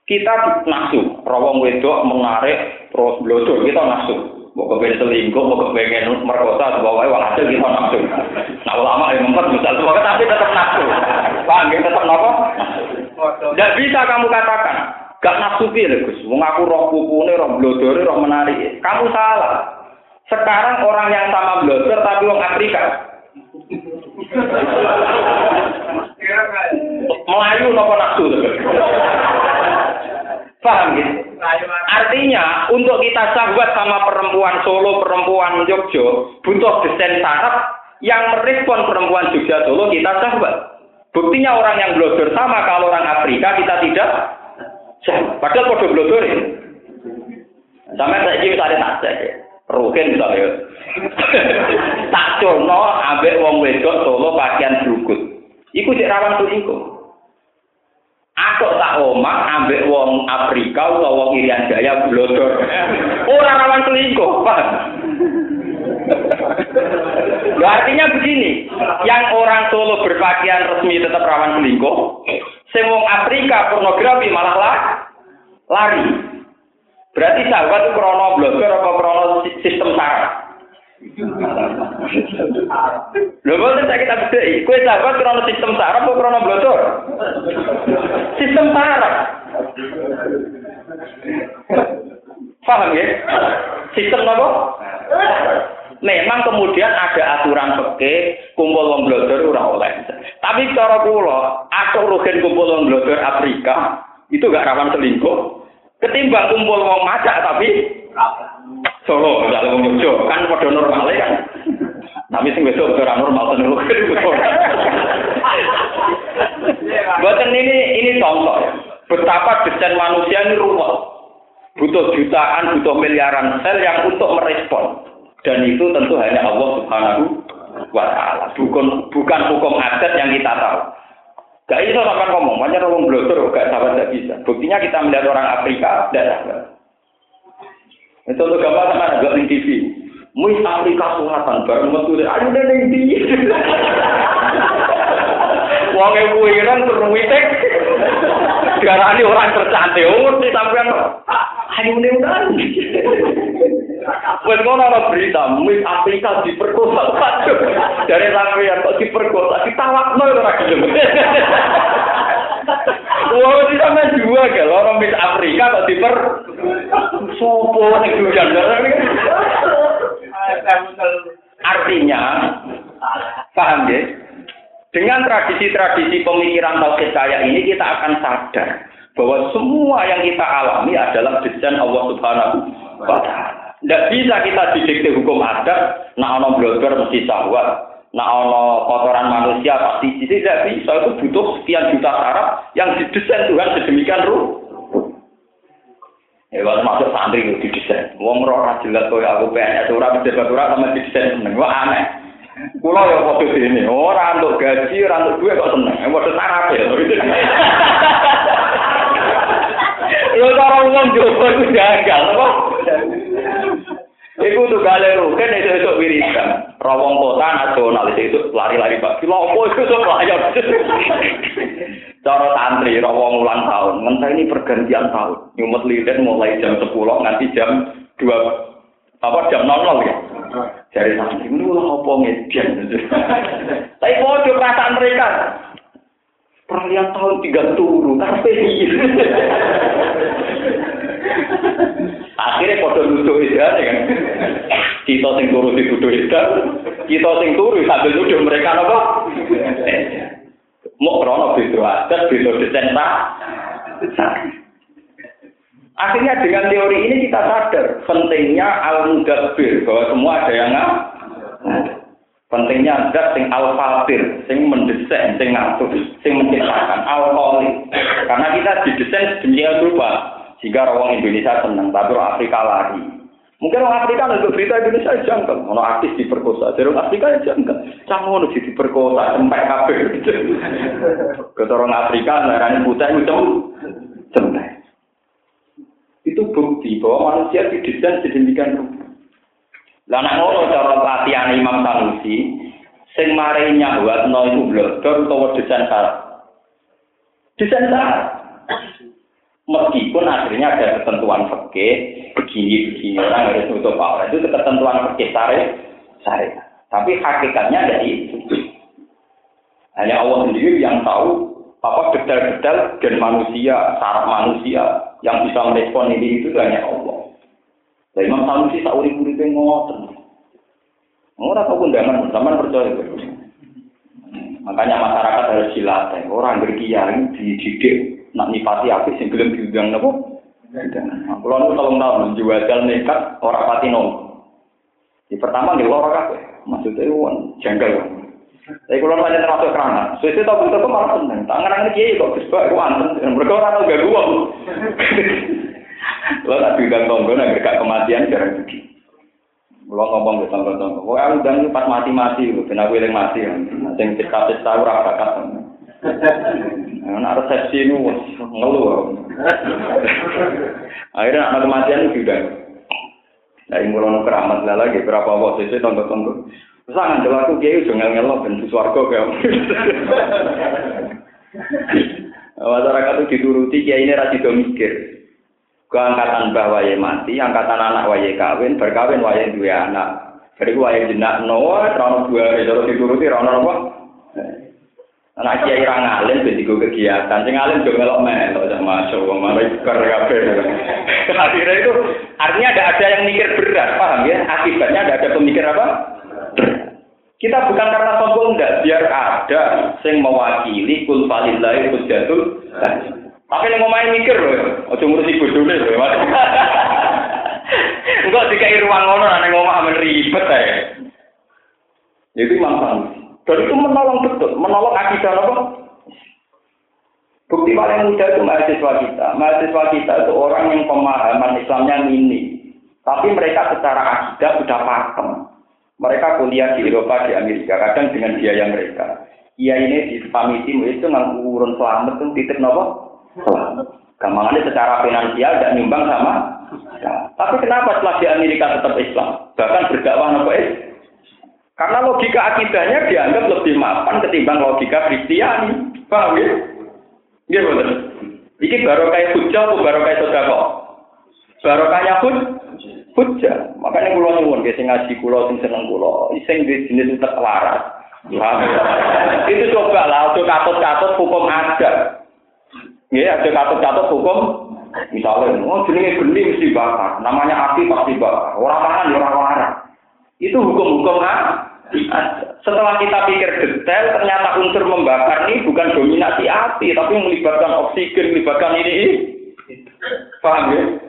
Kita nafsu, rawang wedok menarik terus blodor kita nafsu. Mau kepengen selingkuh, mau kepengen merkosa, sebagai wang hasil kita nafsu. Nah ulama yang membuat misal tapi tetap nafsu. Paham ya, tetap nopo? Tidak bisa kamu katakan, Gak nafsu piye Gus. Wong aku roh pupune, roh blodore, roh menarik. Kamu salah. Sekarang orang yang sama blodor tapi wong Afrika. Melayu nopo nafsu Paham gitu? Artinya untuk kita sahabat sama perempuan Solo, perempuan Jogja, butuh desain saraf yang merespon perempuan Jogja Solo kita sahabat. Buktinya orang yang blodor sama kalau orang Afrika kita tidak Padahal kode blodor ya. Sampai saya ini misalnya tak cek ya. Rukin misalnya. tak cono ambek wong wedok solo pakaian berukut. Iku cek rawan selingkuh. Aku tak omah ambek wong Afrika atau wong Irian Jaya blodor. Orang rawan selingkuh, Pak. Loh, artinya begini, yang orang Solo berpakaian resmi tetap rawan selingkuh, sing wong Afrika pornografi malah lah, lari. Berarti sahabat itu krono blogger apa krono sistem saraf? Lho boten saya kita bedheki. Kowe sahabat krono sistem saraf apa krono blogger? Sistem saraf. Paham ya? Sistem apa? memang kemudian ada aturan peke kumpul wong blodor ora oleh. Tapi cara kula, aku rugen kumpul wong blodor Afrika itu gak rawan selingkuh. Ketimbang kumpul wong macak tapi Solo, misalnya wong Jogja kan padha normal kan. Tapi sing besok ora normal tenan Buatan ini ini contoh ya. Betapa desain manusia ini rumah. Butuh jutaan, butuh miliaran sel yang untuk merespon. Dan itu tentu hanya Allah Subhanahu wa taala. Bukan bukan hukum adat yang kita tahu. Gak bisa sampai ngomong, banyak orang blogger gak sahabat tidak bisa. Buktinya kita melihat orang Afrika, tidak sahabat. Itu untuk gambar sama ada di TV. Muis Afrika Selatan, baru metu ayo udah di Wong yang kuwi kan Diarani orang tercantik, umur di sampean. Ayo udah Wes ngono ana berita, mis Afrika diperkosa. Dari sampeyan kok diperkosa, ditawakno ora gelem. Wah, di sana dua gak, orang mis Afrika kok diper sopo nih dujan Artinya, paham ya? Dengan tradisi-tradisi pemikiran tauhid kayak ini kita akan sadar bahwa semua yang kita alami adalah desain Allah Subhanahu wa taala. Tidak bisa kita didikte hukum adat, nak ono blogger mesti sahwat, nak ono kotoran manusia pasti tidak bisa itu butuh sekian juta syarat yang didesain Tuhan sedemikian rupa. Ya masuk santri itu didesain. Wong ora jelas koyo aku PNS ora bisa ora sama didesain seneng. Wah aneh. Kulo ya padha dene, ora untuk gaji, ora untuk duit kok seneng. Padha sarap ya. Lho cara wong jowo iku gagal, apa? Iku tuh gale rugen itu itu wiridan. Rawong kota nasional itu lari-lari bak. Kilo apa itu tuh layar. Cara santri rawong ulang tahun. Ngentah ini pergantian tahun. Nyumet lilin mulai jam 10 nanti jam 2 apa jam 00 ya. Jadi santri ini ulang apa ngedian. Tapi pojok perasaan mereka. Peralihan tahun tiga turu, karpe Akhirnya pada nuduh itu kan. Kita sing turu dituduh itu, kita sing turu sambil nuduh mereka apa? Mau krono beda adat, beda desain Akhirnya dengan teori ini kita sadar pentingnya al-mudabbir bahwa semua ada yang Pentingnya zat sing al-fatir, sing mendesain, sing ngatur, sing menciptakan al-khaliq. Karena kita didesain sedemikian rupa sehingga orang Indonesia senang, tapi orang Afrika lari. Mungkin orang Afrika untuk berita Indonesia jangkau, orang artis diperkosa, jadi orang Afrika ya jangkau. Canggung untuk diperkosa, sampai kafe. Kata orang Afrika, narani putih itu sampai. Itu bukti bahwa manusia didesain sedemikian rupa. Lah nek ngono cara latihan Imam Sanusi, sing mari nyahwatno iku blogger utawa desain syarat. Desain syarat. Meskipun akhirnya ada ketentuan fikih begini begini orang harus nutup aurat itu ketentuan fikih sare sare. Tapi hakikatnya dari itu. Hanya Allah sendiri yang tahu apa detail-detail dan manusia, syarat manusia yang bisa merespon ini itu hanya Allah. Lah Imam Sanusi sak urip-uripe ngoten. Ora tau kondangan, sampean percaya. Makanya masyarakat harus dilatih. Orang berkiai dididik nak nipati api sing gelem diundang napa? Kulo nu tolong tahun jual nekat ora pati nol. Di pertama nggih ora kabeh. Maksudnya won janggal. Tapi kalau nanya termasuk kerana, sesuai tahu kita tuh malah seneng. Tangan ini kiai kok kesbak, aku anten. Mereka orang tahu gak uang. Lo tak bilang tonggo, nak gak kematian jarang begini. Lo ngomong ke tonggo-tonggo. Wah, aku udah pas mati-mati, ben aku yang mati. Sing cerita-cerita ora bakat. Nah, resepsi ini ngeluh. Akhirnya anak kematian sudah. Dari mulai keramat lah lagi berapa waktu itu tonton-tonton. Sangat jelas aku kiai udah ngel ngelok dan suarga kayak. Masyarakat itu dituruti kiai ini rasi mikir. Ke angkatan bahwa ya mati, angkatan anak waya kawin, berkawin waya dua anak. Jadi waya jenak noah, rono dua, kalau dituruti rono apa? Anak kiai ra ngalim ben digo kegiatan. Sing ngalim yo melok melok sama cowok malah ikar kabeh. Akhirnya itu artinya ada ada yang mikir berat, paham ya? Akibatnya ada ada pemikir apa? Kita bukan karena sombong enggak, biar ada sing mewakili kul falillahi hujjatul Tapi yang main mikir loh, ojo ngurusi bodone loh. Enggak dikai ruang ngono nek ngomong amen ribet ya. Itu manfaat. Dan itu menolong betul, menolong akidah apa? Bukti paling mudah itu mahasiswa kita. Mahasiswa kita itu orang yang pemahaman Islamnya mini. Tapi mereka secara akidah sudah paham. Mereka kuliah di Eropa, di Amerika, kadang dengan biaya mereka. Iya ini di pamiti itu nggak urun selamat itu titik nopo selamat. Secara finansial dan nyumbang sama. Nah, tapi kenapa setelah di Amerika tetap Islam? Bahkan berdakwah nopo Islam? Karena logika akidahnya dianggap lebih mapan ketimbang logika Kristiani. Paham ya? Iya betul. Ini baru kayak hujah atau baru kayak sodako? Baru kayak hud, hujah. Makanya kulo nyuwun ke ngaji kulo sing seneng kulo, sing di jenis utek. Itu coba lah, untuk katut-katut hukum ada. Ya, ada katut-katut hukum Misalnya, oh jenenge geni mesti bakar, namanya api pasti bakar. Orang pangan ya orang waras. Itu hukum-hukum ah. Setelah kita pikir detail, ternyata unsur membakar ini bukan dominasi api, tapi melibatkan oksigen, melibatkan ini. Paham ya?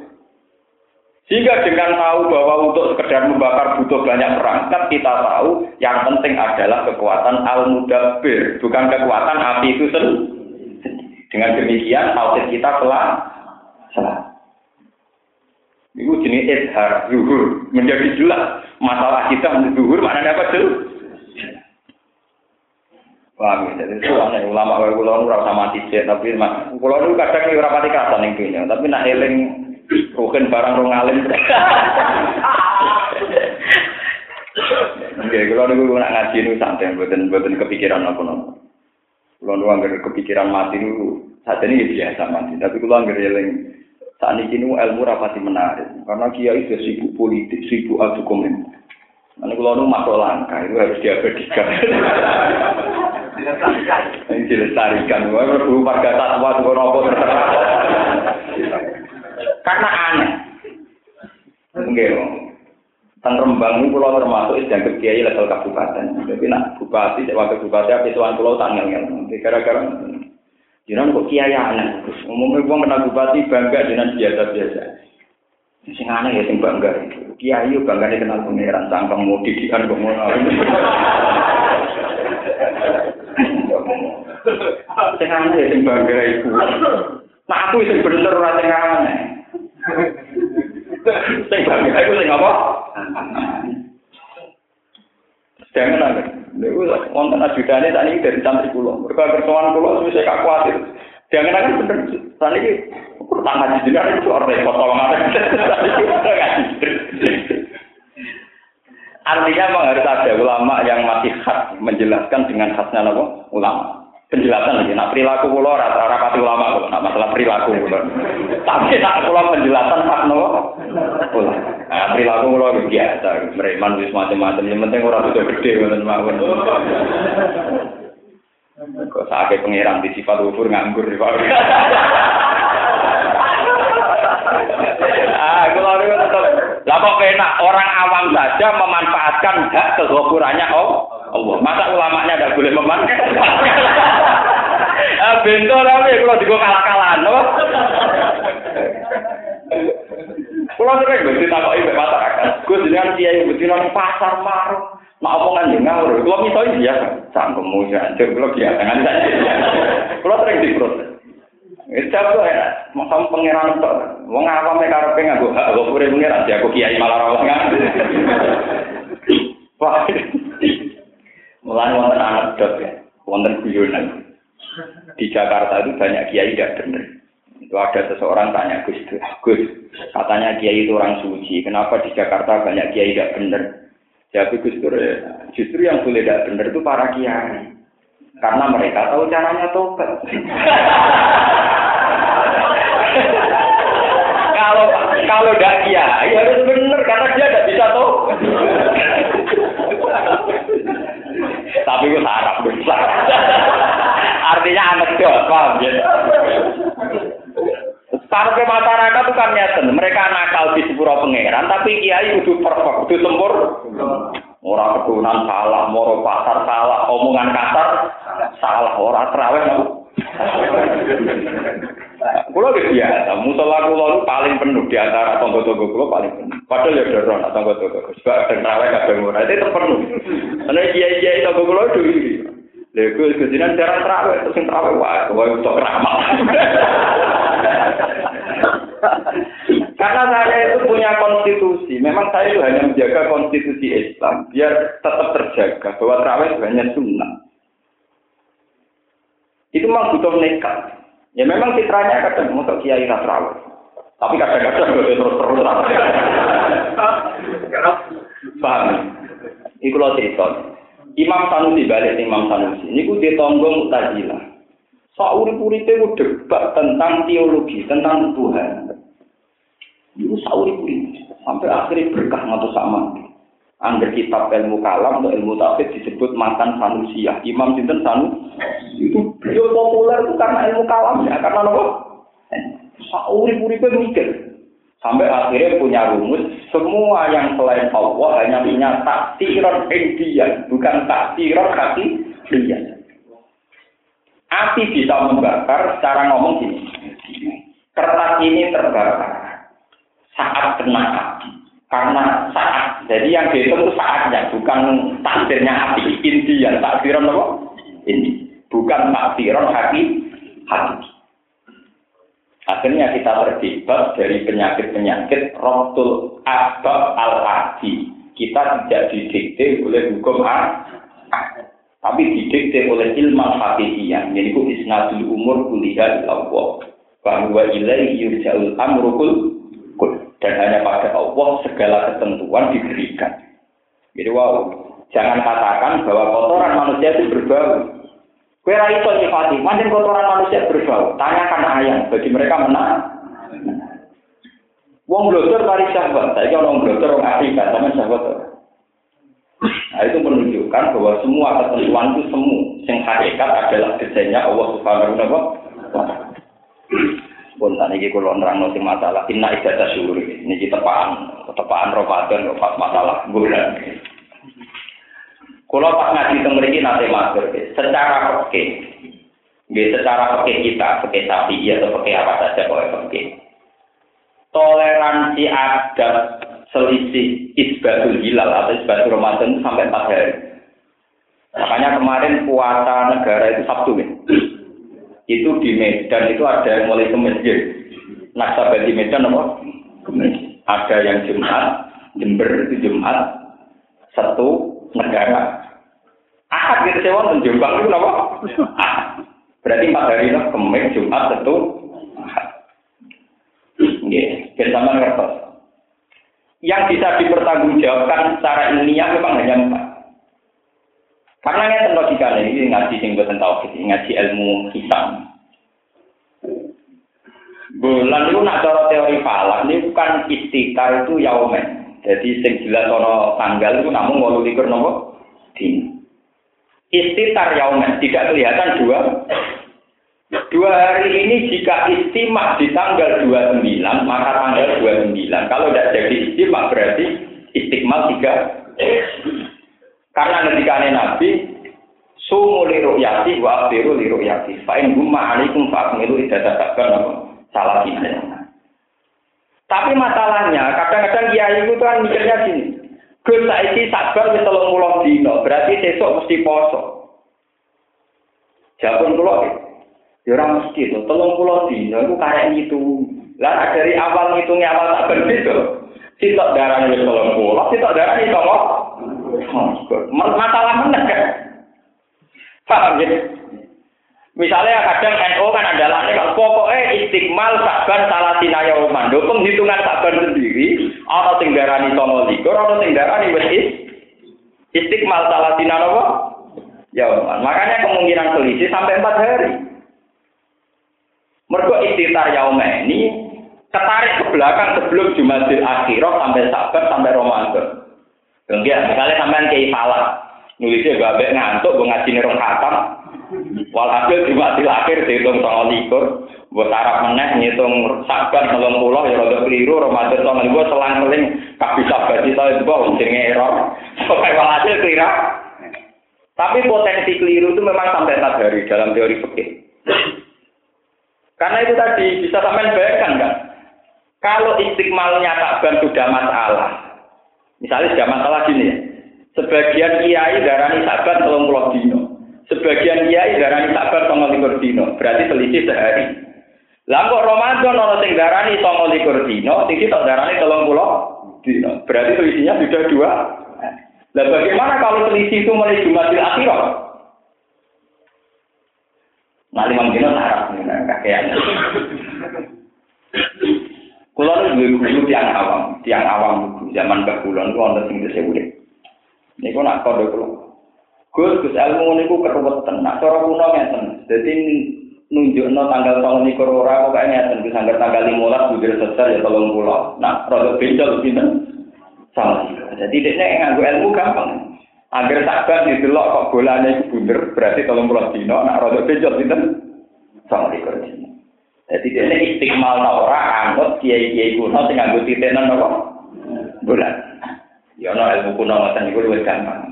Sehingga dengan tahu bahwa untuk sekedar membakar butuh banyak perangkat, kita tahu yang penting adalah kekuatan al-mudabbir, bukan kekuatan api itu sendiri. Dengan demikian, tauhid kita telah salah. Itu jenis izhar, zuhur. Menjadi jelas masalah kita zuhur mana dapat tuh? Paham ya? Jadi itu aneh ulama kula ora usah mati tapi kula nu kadang pati kasan ning dunya, tapi nak eling Bukan barang rong alim. Oke, kalau niku nak ngaji niku santai, buatan buatan kepikiran apa nopo. Kalau nu anggar kepikiran mati niku saat ini biasa mati, tapi kalau anggar eling saat ini ilmu rapati menarik, karena kiai sudah sibuk politik, sibuk adu komen. Nanti kalau nu masuk langkah itu harus diabadikan. Ini dilestarikan, warga satwa, itu nopo terserah. Karena aneh. Enggak, Teng Rembang ini pulau termasuk yang kiai level kabupaten. Jadi nak bupati, wakil bupati, apa tuan pulau tanggal kan. Gara-gara Jangan kok kiai aneh. Umumnya gua kenal bupati bangga dengan biasa-biasa. Sing aneh ya sing bangga. Kiai yo bangga kenal pangeran sangkang mau didikan kok ngono. Sing aneh ya sing bangga itu. Nah aku itu bener ora sing aneh. Sing bangga iku sing apa? Jangan ada. Niku wonten ajudane tadi dari santri kula. Mergo kersoan kula wis gak kuatir. Jangan akan bener. Iki pertama ngaji jenengan itu ora repot ada. Artinya memang harus ada ulama yang masih khas menjelaskan dengan khasnya apa? Ulama penjelasan lagi. Nak perilaku kulo rata rapati ulama kulo. Nak masalah perilaku kulo. Tapi nak kulo penjelasan hak no kulo. Nah, perilaku kulo biasa. Mereman wis macam-macam. Yang penting orang itu gede ngoten mawon. Kok sakit pengiran di sifat ufur nganggur di Ah, kalau itu tetap. Lah kok enak orang awam saja memanfaatkan hak kegokurannya oh Allah. Masa ulamanya tidak boleh memanfaatkan? ah, bento tapi kalau digo kalah-kalahan, apa? Kulo sering mesti takoki mbek masyarakat. Gus jenengan kiai mesti nang pasar marung. Mak omongan yo ngawur. Kulo misalnya biasa, sangkemu ya, kulo biasa nganti saja. Kulo sering diprotes. Wis cabut ya, makam pangeran tok. Wong mek karepe nganggo hak kok urip pangeran aku kiai malah ora kan. Wah. Mulai wonten anekdot ya, wonten guyonan. Di Jakarta itu banyak kiai tidak benar. Itu ada seseorang tanya Gus, Gus, katanya kiai itu orang suci. Kenapa di Jakarta banyak kiai tidak benar? Jadi Gus justru yang boleh tidak benar itu para kiai. Karena mereka tahu caranya tobat. kalau kalau tidak kiai harus benar karena dia tidak bisa tahu. Tapi itu besar. Artinya anak paham ya? Sampai masyarakat itu kan nyeten, mereka nakal di sepuro pangeran, tapi kiai itu perfect, itu sempur. Orang keturunan salah, moro pasar salah, omongan kasar salah, orang terawih Kulo ge biasa, musola kulo paling penuh di antara tonggo-tonggo kulo paling penuh. Padahal ya doron tonggo-tonggo. Sebab ada terawih kadang ora, itu terpenuh. Karena kiai-kiai tonggo kulo itu Lha iku kejinan jarang terawih, terus sing terawih wae, wae untuk ramah. Karena saya itu punya konstitusi, memang saya itu hanya menjaga konstitusi Islam biar tetap terjaga bahwa itu hanya sunnah. Itu memang butuh nekat. Ya memang citranya kadang untuk kiai terawih. Tapi kadang-kadang gue terus terus. Paham? Iku lo cerita. Imam Sanusi balik Imam Sanusi. Ini ku ditonggo Mu'tazilah. Sauri-uripe ku debat tentang teologi, tentang Tuhan. Itu sauri-uripe. Sampai akhirnya berkah ngatus sama. Angger kitab ilmu kalam atau ilmu tafsir disebut mantan Sanusiah. Imam Sinten Sanusi. Itu beliau populer itu karena ilmu kalam ya. Karena apa? Sauri-uripe mikir. Sampai akhirnya punya rumus, semua yang selain Allah hanya punya taksiran indian, bukan taksiran kaki dia. Api bisa membakar secara ngomong gini. Kertas ini terbakar saat kena api. Karena saat, jadi yang dihitung itu saatnya, bukan takdirnya api. Indian, takdiran apa? Ini. Bukan takdiran hati, hati. Akhirnya kita terjebak dari penyakit-penyakit rotul asbab al-adi. Kita tidak didikte oleh hukum A, tapi didikte oleh ilmu hakikiyah. Jadi ku isnadul umur kuliah Allah. Bahwa ilaihi yurja'ul amrukul dan hanya pada Allah segala ketentuan diberikan. Jadi wow, jangan katakan bahwa kotoran manusia itu berbau. Kue itu nyifati, macam kotoran manusia berbau. Tanyakan ayam, bagi mereka menang. Wong blotor tarik sahabat, saya kalau wong blotor wong Afrika, sama sahabat. Nah itu menunjukkan bahwa semua ketentuan itu semu, yang hakikat adalah desainnya Allah Subhanahu wa Taala. Pun tadi iki kula nerangno sing masalah inna ibadah syukur niki tepaan, tepaan Ramadan kok pas masalah bulan. Kalau pas ngaji teng mriki nate matur secara oke. Nggih secara oke kita, oke sapi atau oke apa saja kok oke. Toleransi adat selisih isbatul hilal atau isbatul Ramadan sampai empat hari. Makanya kemarin puasa negara itu Sabtu ya. Itu di Medan itu ada yang mulai ke masjid. Nasabah di Medan apa? Ada yang Jumat, Jember itu Jumat, satu negara. Ahad gitu wonten Jombang itu apa? Berarti empat hari Kemis, Jumat, satu, Ahad. Nggih, bersama ngertos. Yang bisa dipertanggungjawabkan secara ilmiah memang hanya empat. Karena ini logika ini ngaji sing boten tauhid, ngaji ilmu hisab. Bulan itu nak cara teori falak ini bukan istiqar itu yaumen. Jadi sing jelas ono tanggal itu namun walu likur nopo. Istitar yaumen tidak kelihatan dua. Dua hari ini jika istimak di tanggal 29 maka tanggal 29. Kalau tidak jadi istimak berarti istiqmal tiga. Karena ketika Nabi sumu li ru'yati wa abiru li ru'yati. Fa in gumma alaikum fa akmilu idadah salah ini. Tapi masalahnya, kadang-kadang kiai itu kan mikirnya gini. Gus saiki sabar wis 30 dino, berarti besok mesti poso. Jawabun kula ya ora mesti to, 30 dino iku karek itu. Lah dari awal ngitungnya awal tak berbeda. Sitok darah wis 30, sitok darah itu kok. Masalah meneh kan. Paham ya? Misalnya kadang NO kan adalah kalau pokoknya istiqmal saban salah sinaya uman. penghitungan saban sendiri, orang tinggarani tomo likur, orang tinggarani wes istiqmal salah sinaya apa? Ya uman. Makanya kemungkinan selisih sampai empat hari. Mereka istitar yaume ini ketarik ke belakang sebelum Jumadil Akhirah sampai Sabar sampai Ramadan. Enggak, misalnya sampai kayak salah. Nulisnya babe ngantuk, gue ngaji nih khatam, Walhasil di mati lahir dihitung sama likur, buat harap meneh ngitung sabar nolong pulau ya rada keliru, Ramadan sama gue selang seling kabeh sabar kita itu bawa jenenge error. Pokoknya walhasil keliru. Tapi potensi keliru itu memang sampai hari dalam teori fikih. Karena itu tadi bisa sampai bayangkan kan? Kalau istiqmalnya takban sudah masalah, misalnya sudah masalah gini ya, sebagian kiai darani sabar tolong pulau dino, Sebagian kiai darani sabar songo likur dino, berarti selisih sehari. Lah kok Ramadan ono sing darani songo likur dino, sing tok darani tolong pulau dino. Berarti selisihnya sudah dua. Lah bagaimana kalau selisih itu mulai Jumatil Akhirah? Lima dino sarap nah, kakean. Kulon dua guru tiang awam, tiang awam zaman ke kulon itu ada sing disebut. Ini kok nak kode kulon. Gus, Gus ilmu niku keruwetan. Nak cara kuno ngeten. Dadi nunjukno tanggal tahun niku ora kok ngeten. Gus anggar tanggal 15 budir sesar ya 30. Nah, rada beda? Sama. Jadi dekne nganggo ilmu gampang. Agar sabar didelok kok bolane iku bunder berarti 30 dino. Nak rada beda? Sama likur dino. Jadi dia istiqmal ta ora anggap kiai-kiai kuno sing nganggo titenan apa? Bulan. Ya ono ilmu kuno ngoten iku luwih gampang.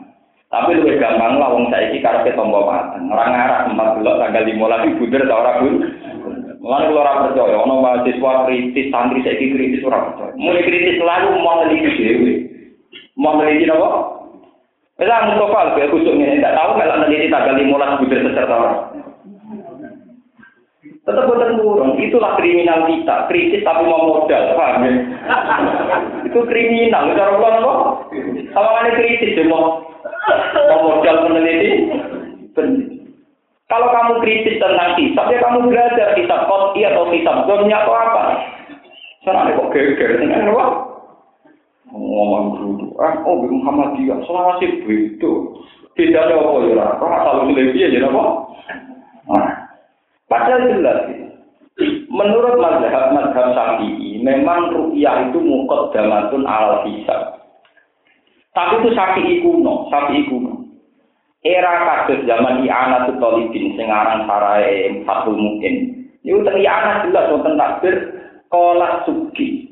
Tapi luwih gampang lah wong saiki karepe tombo mateng. Ora ngarah empat bulan tanggal 15 bunder ta ora bun. Mulane kula ora percaya ono mahasiswa kritis santri saiki kritis ora percaya. Mulai kritis selalu mau neliti dhewe. Mau neliti apa? Mustafa kayak kusuk ngene tak tahu kalau neliti tanggal 15 bunder seserta orang. Tetap buatan burung, itulah kriminal kita. Kritis tapi mau modal, paham ya? itu kriminal, cara pulang apa? Sama ada kritis, ya mau, mau modal peneliti. Kalau kamu kritis tentang hisab, ya kamu belajar hisab koti atau hisab zonnya atau apa. Sana kok geger, dengan apa? Ngomong dulu, ah, oh Muhammadiyah, selama sih begitu. Bedanya apa ya? Asal usul dia jadi apa? Nah, Padahal jelas Menurut mazhab mazhab Syafi'i, memang rupiah itu mukot damatun al hisab. Tapi itu Syafi'i kuno, Syafi'i kuno. Era kasus zaman I'anat Tolibin, sengarang sarai Fatul Mungkin. Itu I'anat jelas wonten takbir kolak suki.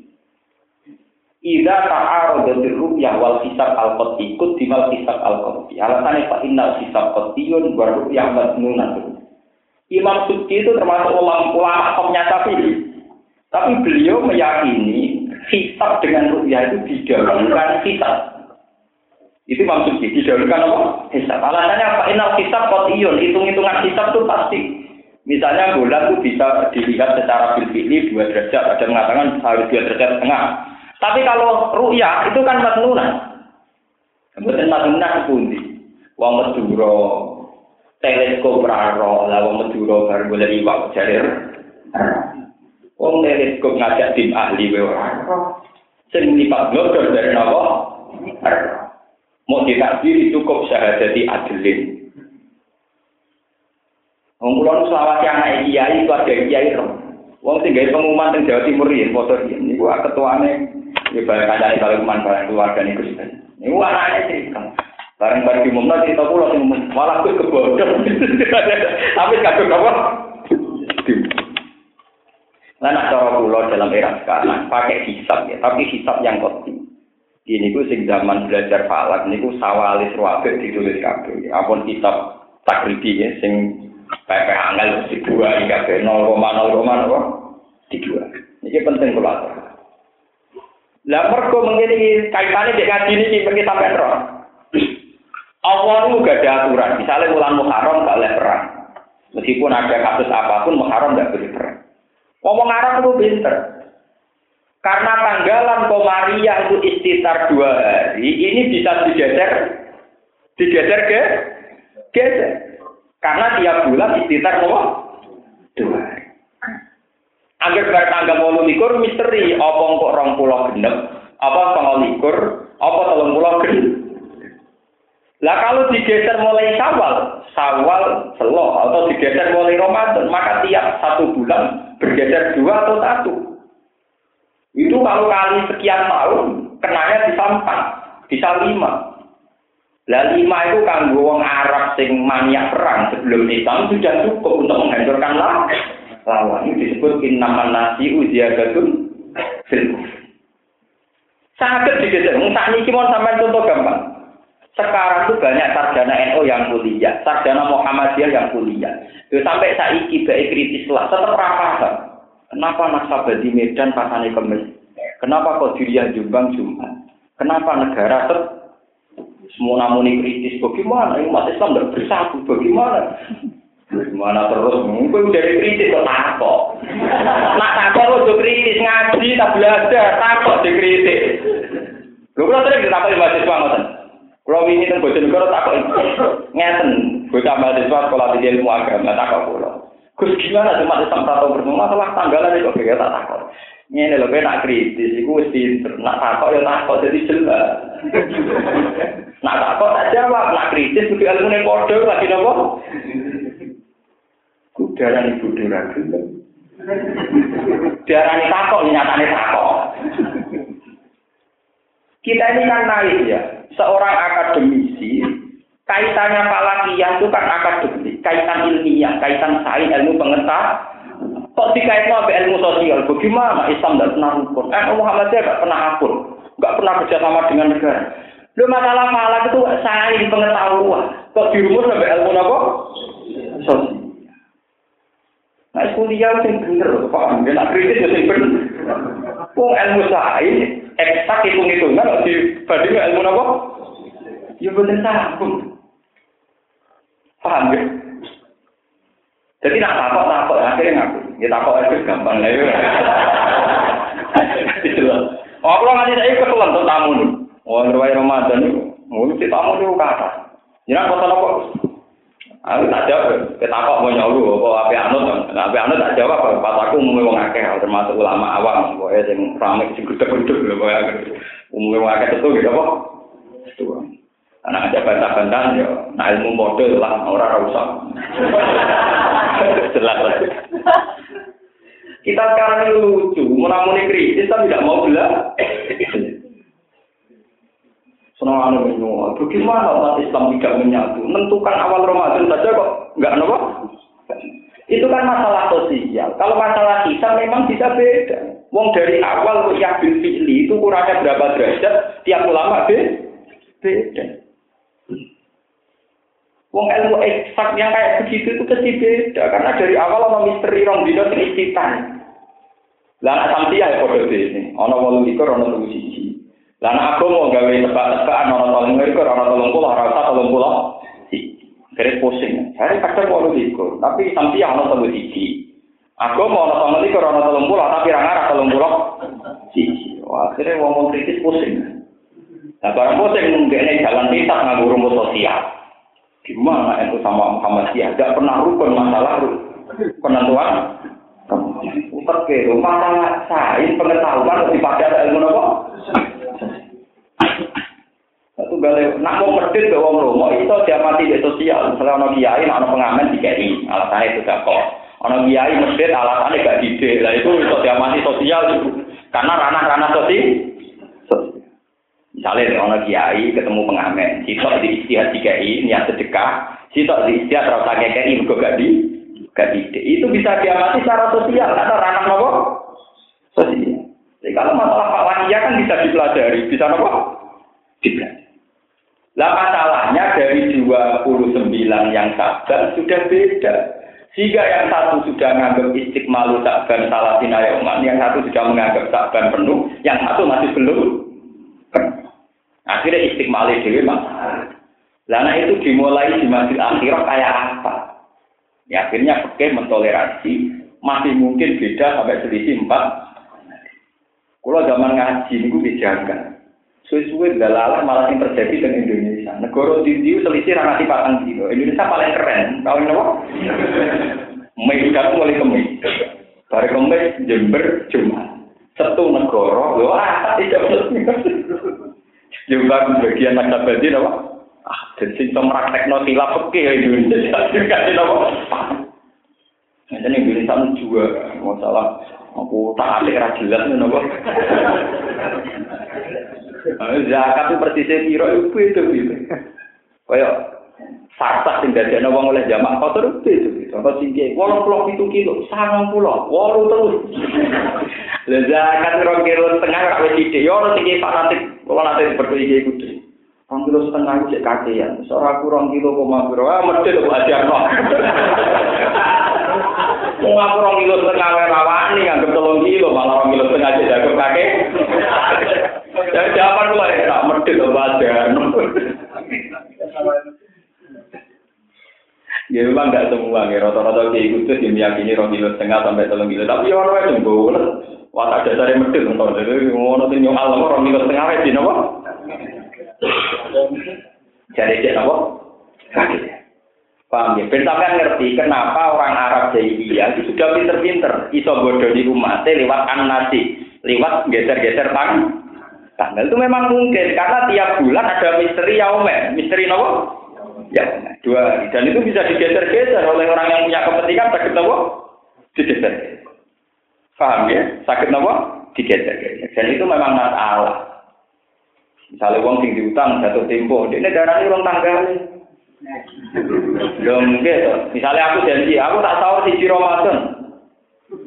Ida ta'arodatir rupiah wal hisab al ikut dimal hisab al qoti. Alasannya Pak Innal hisab qotiyun wa rupiah madnunatun. Imam Subki itu termasuk ulama ulama topnya. Tapi beliau meyakini hisab dengan rupiah itu didahulukan hisab. Itu Subki, didahulukan apa? Hisab. Alasannya apa? Inal hisab kotiyun, hitung-hitungan hisab itu pasti. Misalnya bulan itu bisa dilihat secara bilfili dua derajat, ada mengatakan harus dua derajat setengah. Tapi kalau ru'yah itu kan matnunan. Kemudian matnunan pundi. Wong Madura, teleskop raro lah wong Madura bar golek iwak jarir. Wong teleskop ngajak tim ahli wae ora. Sing lipat glodor dari napa? Mau ditakdiri cukup syahadati adilin. Nu selawat anak kiai keluarga kiai ro. Wong sing gawe pengumuman teng Jawa Timur yen foto yen niku ketuane ya bareng kancane kalau bareng keluarga niku. Niku anake sih. Bareng bareng diumumno cerita kula sing malah kuwi kebodoh. Tapi kadung apa? Nah, cara kula dalam era sekarang pakai hisab ya, tapi hisab yang kopi. Ini ku sing zaman belajar falak niku sawalis ruwabek ditulis kabeh. Apun kitab takribi ya sing pepe angel dua kabeh nol koma nol koma apa? Dua. Ini penting kula. Lah mergo mengene kaitane dek ngaji niki pergi sampean roh. Allah itu gak ada aturan. Misalnya bulan Muharram gak boleh perang. Meskipun ada kasus apa pun, Muharram gak boleh perang. Ngomong Arab itu pinter. Karena tanggalan Komariah itu istitar dua hari, ini bisa digeser, digeser ke geser. Karena tiap bulan istitar? Dua hari. Angger bar tanggal misteri, apa kok rong pulau genep, apa tanggal likur, apa telung pulau genep. Lah kalau digeser mulai Sawal, Sawal Selo atau digeser mulai Ramadan, maka tiap satu bulan bergeser dua atau satu. Itu kalau kali sekian tahun, kenanya bisa empat, bisa lima. Lah lima itu kan wong Arab sing maniak perang sebelum Islam sudah cukup untuk menghancurkan lawan. Ini disebut innaman nasi uziyadatun fil Sangat digeser. Saat ini mau sampai contoh gampang. Sekarang itu banyak sarjana NU yang kuliah, sarjana Muhammadiyah yang kuliah. Yo sampai saiki baik kritis lah, tetap paham. Kenapa nasabah di Medan pasane kemis? Kenapa kok diriah Jombang Jumat? Kenapa negara ter semua namun kritis bagaimana umat Islam tidak bersatu bagaimana Gimana terus? Mungkin dari kritis kok takut. Nak takut lo kritis ngaji tak belajar takut dikritis. Lu kalau sering ditakut mahasiswa ngoten. Kalau ini tentang Bojonegoro takut ngeten, bocah mahasiswa sekolah di ilmu agama takut pulau. Gus gimana cuma Islam tahu bersama masalah tanggalan itu kayak tak takut. Ini loh, nak kritis, itu mesti nak takut ya takut jadi jelas. nak takut tak jawab, nak kritis itu ilmu yang bodoh lagi nopo. Darah ibu darah Darah ini takut, nyatanya takut. Kita ini kan naik ya, seorang akademisi, kaitannya falakiyah itu kan akademik, kaitan ilmiah, kaitan sains ilmu pengetahuan. Kok dikaitkan sama ilmu sosial? Bagaimana Islam tidak pernah rukun? Eh, Muhammadiyah tidak pernah akur, nggak pernah kerjasama dengan negara. Lu masalah falak itu saling pengetahuan. Kok dirumus sampai ilmu apa? Sosial. Nah, kuliah sing bener, paham? Nek kritis ya sing bener. Wong ilmu sains eksak hitung-hitungan dibanding ilmu apa? Ya bener sambung. Paham ya? Jadi nak takut takut akhirnya ngaku. Ya takut itu gampang lah. Oh, kalau nggak saya keselan tuh tamu nih. Oh, riwayat Ramadan itu, mau si tamu itu kata. Jangan kau apa? Aku tak jawab, kita kok mau nyolu, apa api anut, api anut tak jawab, pas aku umumnya wong akeh, termasuk ulama awam, pokoknya yang ramai sing gudeg-gudeg, pokoknya umumnya wong akeh itu gitu apa? Itu. Anak ada bantah-bantahan ya, nah ilmu model lah, orang rusak. Jelas lah. Kita sekarang ini lucu, menamuni kritis, tapi tidak mau bela. Senang anu menyua. Bagaimana umat Islam tidak menyatu? Menentukan awal Ramadan saja kok nggak nopo? Itu kan masalah sosial. Kalau masalah kita memang bisa beda. Wong dari awal yakin fi'li itu kurangnya berapa derajat? Tiap ulama beda. Wong ilmu eksak yang kayak begitu itu pasti beda. Karena dari awal ono misteri rong dino sing istitan. Lah sampai ya kode ini. Ono walu ikur, ono. Lan aku mau gawe tebak-tebakan orang tolong mereka orang tolong pulau orang usah tolong pulau Kere pusing. Hari kadang mau likur, tapi sampai yang orang tolong siji. Aku mau orang tolong likur orang tolong pulau, tapi orang arah tolong pulau siji. Wah, akhirnya mau kritis pusing. Nah, barang pusing jalan tidak nganggur rumus sosial. Gimana itu sama Muhammadiyah? Tidak pernah rukun masalah penentuan. Rumah sains pengetahuan pada ilmu apa? Satu balik, nak mau medit ke wong romo, itu dia mati di sosial. Misalnya ono kiai, ono pengamen di KI, alasannya itu gak kok. Ono kiai medit, alasannya gak dide. Lah itu itu dia mati sosial. Karena ranah-ranah sosial. Misalnya ono kiai ketemu pengamen, sitok di istihad di KI, niat sedekah, sitok di istihad rasa KI, juga gak di, gak dide. Itu bisa dia mati secara sosial, karena ranah nopo sosial. Jadi kalau masalah falakiyah kan bisa dipelajari, bisa nopo? Dipelajari. Lah masalahnya dari 29 yang sabar sudah beda. Jika yang satu sudah menganggap istiqmalu sabar salah sinayoman, yang satu sudah menganggap sabar penuh, yang satu masih belum Akhirnya istiqmali dewi masalah. Lana itu dimulai di masjid akhirah kayak apa? Ya akhirnya pakai mentoleransi masih mungkin beda sampai selisih empat. Kalau zaman ngaji itu dijaga. Suwe-suwe dalalah malah yang terjadi dengan Indonesia. Negara di selisih ranati patang kilo. Indonesia paling keren. Tahu ini apa? Medan mulai kemis. Dari kemis Jember Jumat. Satu negara. Wah, tidak Jember bagian nakabadi apa? Ah, dan sing praktek no tilap peke Indonesia. Kasih apa? Nah, ini Indonesia juga masalah aku tak alik ra jelas ngono Zakat itu persisnya piro itu itu. Kayak fakta sing dadekno wong oleh jamak kotor itu itu. Contoh singke 87 kilo, 90, 8 terus. Lah zakat rong kilo setengah kak wis sithik yo ora sing fanatik, fanatik seperti iki kudu. Rong kilo setengah itu cek kakean. Seorang kurang kilo koma piro. Ah mesti lho ajarno. Wong aku rong kilo setengah wae rawani anggap 3 kilo malah rong kilo setengah cek jago kakek. Jadi jawaban gue ya, tak medit badan. Ya memang nggak semua ya, rata-rata kayak gitu sih meyakini rong kilo setengah sampai telung kilo. Tapi orang itu boleh. Wah tak dasar medit nonton. Jadi ngono sih nyong alam rong kilo setengah aja, nopo. Jadi cek nopo. Paham ya? Ben sampean ngerti kenapa orang Arab jahiliyah itu sudah pinter-pinter iso bodoh di umatnya lewat an-nasi, lewat geser-geser tang tanggal itu memang mungkin karena tiap bulan ada misteri yaumen, misteri nopo? Ya, dua hari. Dan itu bisa digeser-geser oleh orang yang punya kepentingan sakit nopo? Digeser. Paham ya? Sakit nopo? Digeser-geser. Dan itu memang masalah. Misalnya uang tinggi utang jatuh tempo, ini darah ini orang tanggal. Ya mungkin, misalnya aku janji, aku tak tahu si Ramadan.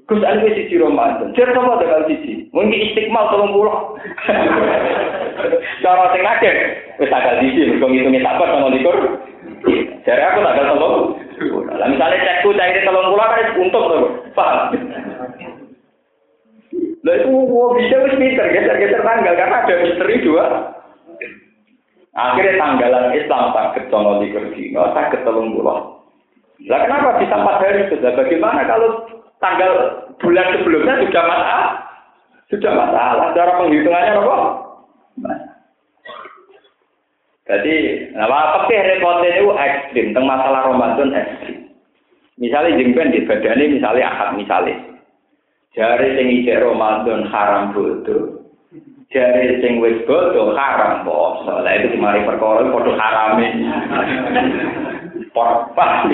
Gus Ali siji Ramadan. Jar sapa tanggal siji? Mungkin istiqmal 30. Cara sing akeh wis tanggal siji mergo ngitunge sabar tanggal likur. Jare aku tanggal sapa? Lah misale cekku caire 30 kan untung to. Paham? Lah itu mau bisa wis pinter geser-geser tanggal karena ada misteri dua. Akhirnya tanggalan Islam sakit contoh di Kerdino, sakit telung pulau. Lah kenapa bisa empat hari sudah? Bagaimana kalau tanggal bulan sebelumnya sudah masalah, sudah masalah. Cara penghitungannya apa? Jadi, nah, tapi repotnya itu ekstrim, tentang masalah Ramadan ekstrim. Misalnya jengben di badannya, misalnya akad misalnya. Jari sing ijek Ramadan haram bodoh. Jari sing wis bodoh haram poso. Lah itu dimari perkara padha harame. Porpa.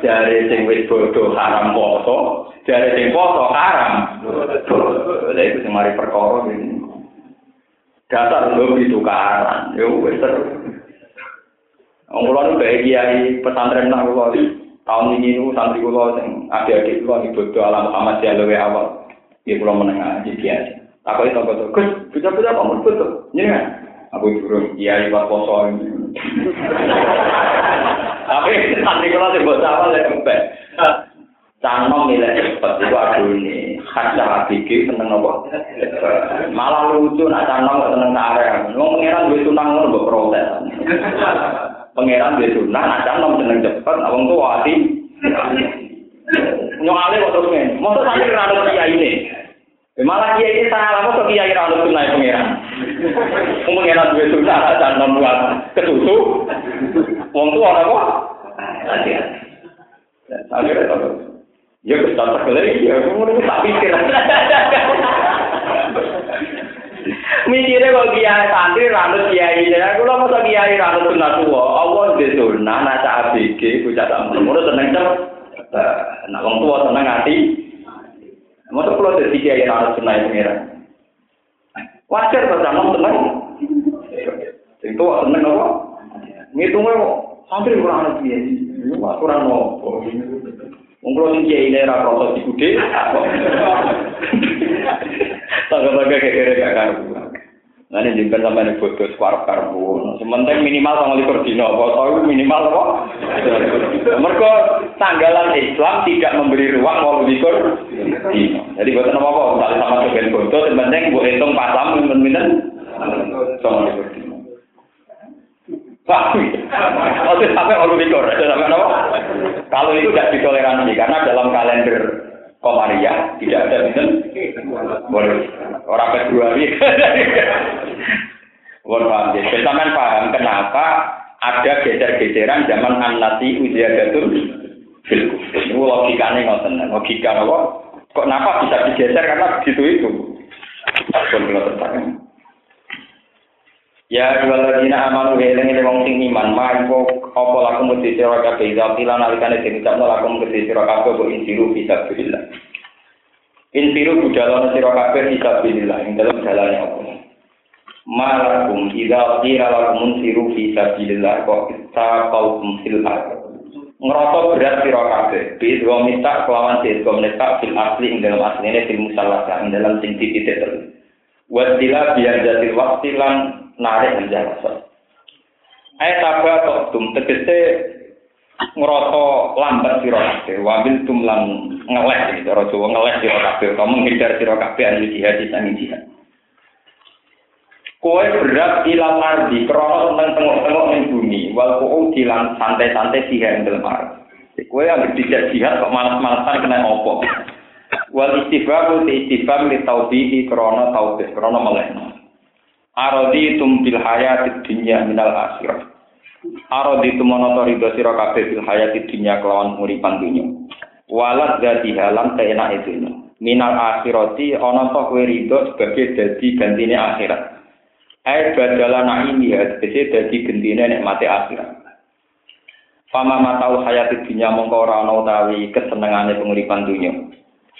Jare sing wis bodho haram poso, jare sing poso haram. Iku sing mari perkara iki. Dasar lho tukaran. Yo wis ter. Wong kula nu kiai pesantren kula tahun ini nu santri kula sing adik-adik kula ibadah alam Muhammad ya luwe awal. Ya kula menengah iki kiai. Aku itu kok, Gus, bisa-bisa kamu betul. Ini kan? Aku turun kiai pas poso ini. Tapi nanti kalau sih bocah awal ya kempet. Canom nilai cepet itu aduh ini khas habiki seneng apa? Malah lucu nak gak seneng area. Mau pangeran gue tunang lo gue protes. Pangeran gue tunang, nak canom seneng cepet. Abang tuh hati. Nyokale kok terus men. Masa sampai rano kiai ini. Malah kiai ini salah, masa kiai rano tunai pangeran. Pangeran gue tunang, nak canom buat ketutu. Wong orang kok? Akhirnya tahu. Ya kita tak lagi, ya kemudian tak pikir. Mikirnya kok kiai santri ranut kiai ya, aku lah masa kiai ranut sunat tua. Allah di sunnah, nasa ABG, bocah tak mulu seneng cep. Nah, wong tua seneng hati. Masa kalau jadi kiai ranut itu ngira. Wajar bersama seneng. Itu seneng apa? Ngitungnya santri kurang anak kiai. Kurang nopo. Kula sing kiai era proses dikude. Tangga-tangga kekere gak karu. Nah ini jengkel sampai ini bodoh separuh karbu. Sementing minimal sama likur dino. Apa tahu minimal apa? Mereka tanggalan Islam tidak memberi ruang mau likur dino. Jadi buat apa apa? Misalnya sama sebagian bodoh, sementing buat hitung pasam, minta sama likur Pak, itu sampai orang? Kalau itu tidak ditoleransi karena dalam kalender Komaria tidak ada minum boleh orang Februari. Mohon paham ya. Sampai paham kenapa ada geser-geseran zaman an-nasi ujiadatun fil Ini logikanya ngoten. Logika apa? Kok kenapa bisa digeser karena begitu itu? Pun kalau tertanya. Ya waladina amanu eling eling wong sing iman mangko apa laku mesti sira kabeh ida pila nalikane den ucapno laku mesti sira kabeh kok insiru bisa billah. Insiru budalono sira kabeh bisa billah ing dalam dalane apa. Malakum ida qila lakum insiru bisa billah kok kita qaum fil Ngerasa berat sira kabeh. Bi wa minta kelawan sira minta fil asli ing dalam asline fil musallah ing dalam sing titik terus. Wasila biar jadi waktu narik menjasa. Ayat apa tok tum tegese ngerasa lambat sira kabeh, wabil tum lan ngeleh cara Jawa ngeleh sira kabeh, kamu menghindar sira kabeh anu jihad sang jihad. Kowe berat ilang ardi krono tentang tengok-tengok ning bumi, wal kau dilan santai-santai yang dalam ardi. Kowe yang dijak jihad kok malas-malasan kena opo. Wal istifham te istifham li taubihi krono taubih krono melehno. Arodi tum bil hayati dunya minal akhirah. Arodi tum monoto ridho sira kabeh bil hayati dunya kelawan uripan dunya. Walat dadi halam itu. Minal akhirati ana kowe ridho sebagai dadi gantine akhirat. Ai badala naimi ya tegese dadi gentine nikmate akhirat. Fama matau hayati dunya mongko ora ana utawi kesenengane penguripan dunya.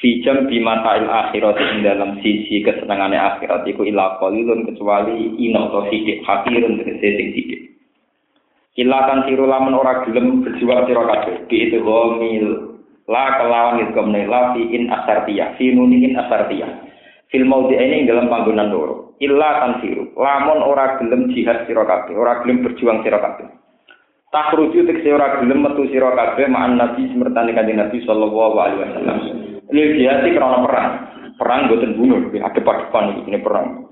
Fijam bimata il akhirat ing dalam sisi kesenangannya akhirat iku ila qalilun kecuali ino to sidik hakirun tegese sing sidik. Ila kan siru lamun ora gelem berjuang sira kabeh bi itu gomil La kelawan idgham la fi in asartiyah, fi nunin asartiyah. Fil maudi ini dalam panggonan loro. Illa tanfiru. Lamun ora gelem jihad sira kabeh, ora gelem berjuang sira kabeh. Takhruju tekse ora gelem metu sira kabeh ma'an Nabi semertane kanjeng Nabi sallallahu alaihi wasallam. Jihad krana perang. Perang boten bunuh, adep-adepan ini perang.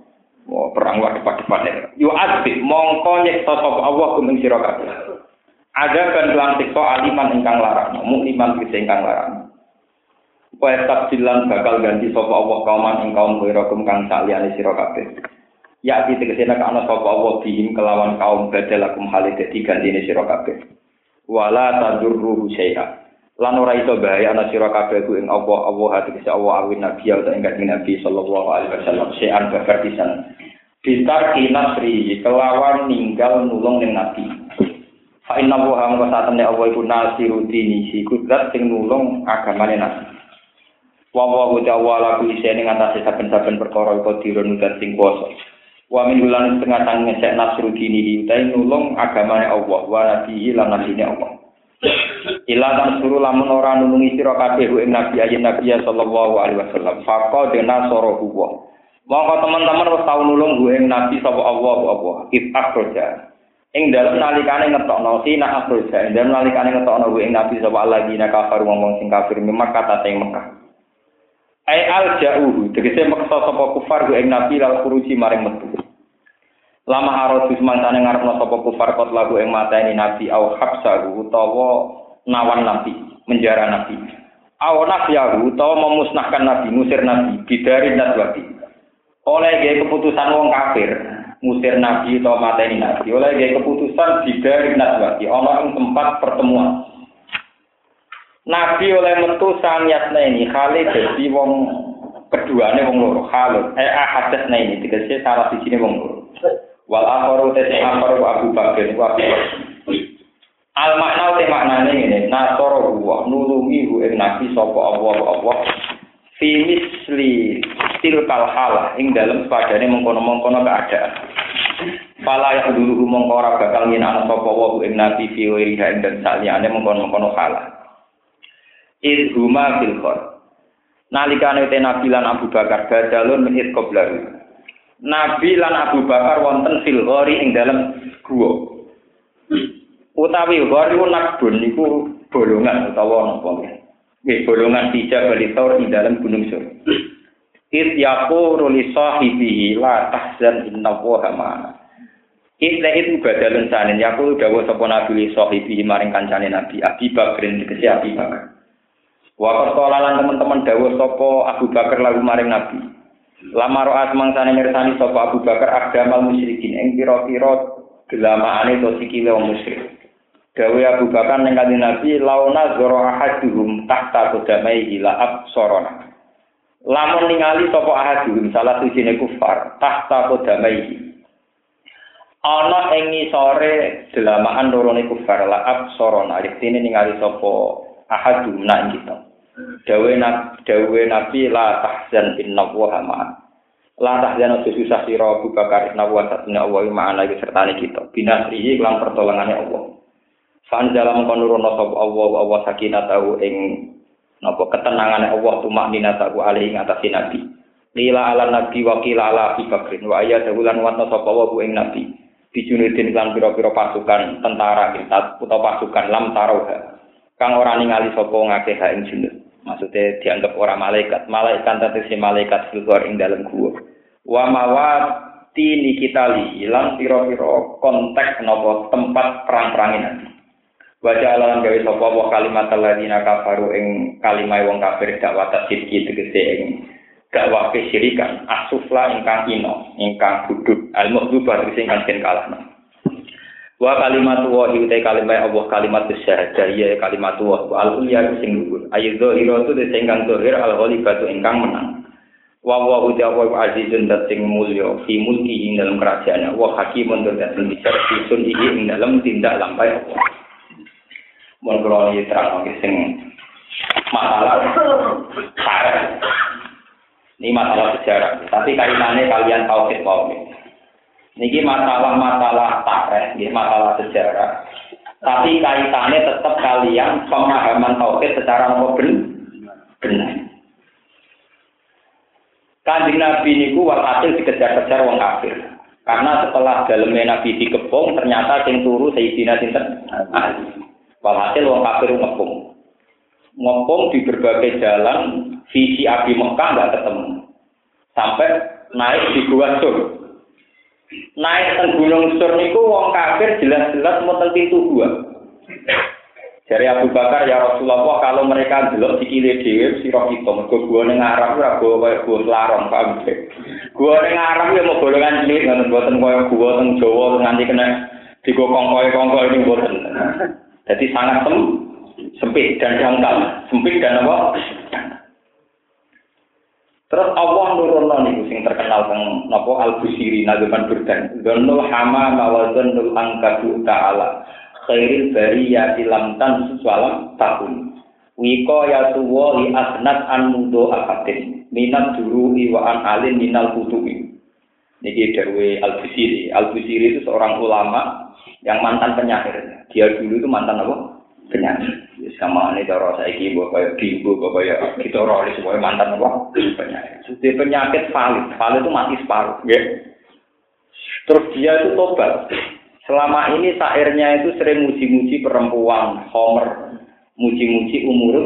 Oh, perang wae depan-depan. Yu azbi mongko nyeksa sapa Allah kumeng sira. Ada kan siksa aliman ingkang larang, mukliman bisa ingkang larang. Supaya tabdilan bakal ganti sapa Allah kauman ing kaum kang saliyane sira. Ya di tegese nek ana sapa Allah bihim kelawan kaum badalakum hale dadi gantine sira kabeh. Wala tadurruhu syai'a. Lan ora iso bahaya ana sira kabeh ku ing Allah Allah hati Allah awin nabi ya ing Nabi sallallahu alaihi wasallam syai'an bakar pisan Bitar kinasri kelawan ninggal nulung ning nabi. Fa inna wa hamwa satamne Allah iku nasiru dini si kudrat sing nulung agamane nabi. Wa wa wa ta'ala ku isi ning atase saben-saben perkara iku dirun dan sing kuwasa. Wa min ulan setengah tang ngesek nasru dini utai nulung agamane Allah wa nabihi lan nabine Allah. Ila tan suruh lamun ora nulungi sira kabeh ing nabi ayin nabi sallallahu alaihi wasallam. Faqa dena soro huwa. Mongko teman-teman wis tau nulung gue Nabi sapa Allah apa if akroja. Ing dalem nalikane ngetokno sina akroja, ing dalem nalikane ngetokno gue Nabi sapa Allah dina kafir ngomong sing kafir memang kata teng Mekah. Ai al jauh, tegese maksa sapa kufar gue Nabi lal kuruci maring metu. Lama harus semantane ngarepno sapa kufar kot lagu ing mateni Nabi au habsahu utawa nawan Nabi, menjara Nabi. Aw nafyahu utawa memusnahkan Nabi, musir Nabi, bidari nadwati oleh keputusan wong kafir musir nabi atau mateni nabi. Oleh keputusan dari naswati ono ing tempat pertemuan. Nabi oleh metu sangyatna ini kali jadi wong keduanya wong loro halut eh ahadasna ini tegese salah sini wong loro wal akharu te akharu Abu Bakar wa Abu Al makna te maknane ngene nasoro wa nulungi hu ing nabi sapa Allah Allah fi misli tilkal halah ing dalam sepadane mengkono-mengkono keadaan. Fala yang dulu mongko ora bakal yen ana sapa wa ing nabi fi wiriha ing dan saliyane mengkono-mengkono halah. Il huma fil khor. Nalikane te Nabi lan Abu Bakar badalun min qablahu. Nabi lan Abu Bakar wonten fil ghori ing dalam gua. Utawi ghori nakbun niku bolongan utawa napa Nggih, bolongan tiga balitor di dalam gunung sur. It yaqulu li sahibihi la tahzan inna Allaha ma'ana. Itla itu badalun sanin yaqulu dawuh sapa nabi li sahibihi maring kancane nabi Abi Bakrin dikesi Abi Bakar. Wa qala teman-teman dawuh sapa Abu Bakar lalu maring nabi. Lama ro'at mangsane mirsani sapa Abu Bakar agdamal musyrikin ing pira-pira gelamaane to sikile wong musyrik. Dawe Abu Bakar ning kanjeng Nabi launa zoro ahaduhum tahta qadamai ila absorona. Lamun ningali sapa ahaduhum salah sijine kufar tahta qadamai. Ana ing ngisore delamaan lorone kufar la absorona. Artine ningali sapa ahadum nak kita. Dawe Nabi dawe Nabi la tahzan inna wa ma'an. La tahzan ojo susah sira Abu Bakar inna wa satuna Allah ma'ana sertane kita. Binasrihi lan pertolongane Allah. Fanjala mengkonurono sapa Allah Allah sakinah tahu ing napa ketenangan Allah tumak nina tahu alih ing atas nabi. Lila ala nabi wa kila ala Abi Bakrin wa ayat dawulan watna sapa wa ing nabi. Bijunudin lan pira-pira pasukan tentara kita utawa pasukan lam taroha. Kang ora ningali sapa ngakeh ing junud. Maksudnya dianggap orang malaikat. Malaikat si malaikat filgor ing dalam gua. Wa mawat tini kita li ilang piro-piro konteks nopo tempat perang-perangin nanti. Baca alam gawe sapa wa kalimat alladziina kafaru ing kalimah wong kafir dakwah tasdiki tegese ing dakwah kesyirikan asufla ingkang ino ingkang budut al muhdubah tegese ingkang den. Wa kalimat wa hiutai kalimat Allah kalimat syahadah ya kalimat wa al ulya sing luhur. Ayu dzahira tu sing ingkang zahir al ghalibatu ingkang menang. Wa wa uta wa azizun dat sing mulya fi mulki ing dalam kerajaan wa hakimun dat sing bisa sun ing dalam tindak lampai Allah. mun kula terang sing masalah. Ini masalah sejarah, tapi kaitannya kalian tahu sih Niki masalah-masalah tareh, ini masalah sejarah. Tapi kaitannya tetap kalian pemahaman tauhid secara benar. Kanjeng Nabi niku walhasil dikejar-kejar wong kafir. Karena setelah dalamnya Nabi dikepung, ternyata sing turu Sayyidina Sinten Ali. Walhasil wong kafir ngepung. Ngepung di berbagai jalan, visi Abi Mekah nggak ketemu. Sampai naik di Gua Sur. Naik ke Gunung Sur niku wong kafir jelas-jelas mau pintu gua. Dari Abu Bakar ya Rasulullah kalau mereka delok sikile dhewe sira kita mergo gua ning Arab ora gua kaya gua larang paham Gua ning Arab ya mau golongan cilik ngono mboten kaya gua teng Jawa nganti kena digokong kaya kongko ini mboten. Jadi sangat sem sempit dan dangkal, sempit dan apa? Terus Allah nurunno niku sing terkenal teng napa Al-Busiri nazaman Burdan. Dzannul hama mawazanul angkadu ta'ala khairil bariyati lam tan sualam tahun. Wiko ya tuwa li asnat an mudo akatin minat dulu wa an alin minal kutubi. Niki darwe Al Busiri. Al Busiri itu seorang ulama yang mantan penyair. Dia dulu itu mantan apa? Penyair. Ya, sama ini cara saya ini bawa kayak bimbo, bawa kayak kita roh semua mantan apa? Sudah penyakit valid. Valid itu mati separuh. Ya. Terus dia itu tobat. Selama ini sairnya itu sering muji-muji perempuan, homer, muji-muji umur.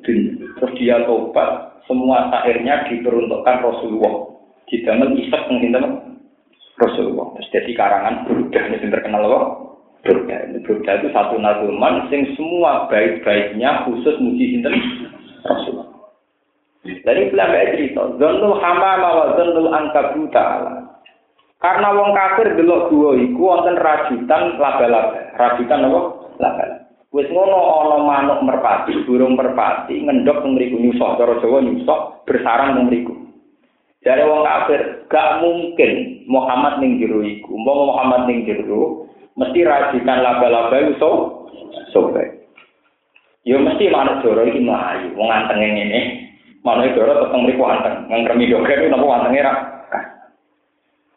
Terus dia tobat, semua sairnya diperuntukkan Rasulullah. Didamel isek mungkin Rasulullah. Terus jadi karangan Burda, yang terkenal apa? Burda. Burda itu satu nazuman, sing semua baik-baiknya khusus muji sinten Rasulullah. Dari bilang cerita, Zonul hama wa zonul angkabu ta'ala. Karena wong kafir delok gua iku wonten rajutan laba-laba. Rajutan apa? Laba-laba. Wis ngono ana manuk merpati, burung merpati ngendok teng mriku nyusok cara Jawa nyusok bersarang teng mriku. Jare wong kafir, gak mungkin Muhammad ning jero iku. Umpama Muhammad ning jero, mesti rajutan laba-laba iso sobek. Yo mesti manuk doro iki mlayu, wong antenge ngene. Manuk doro teteng mriku anteng, ngremi doger napa antenge ra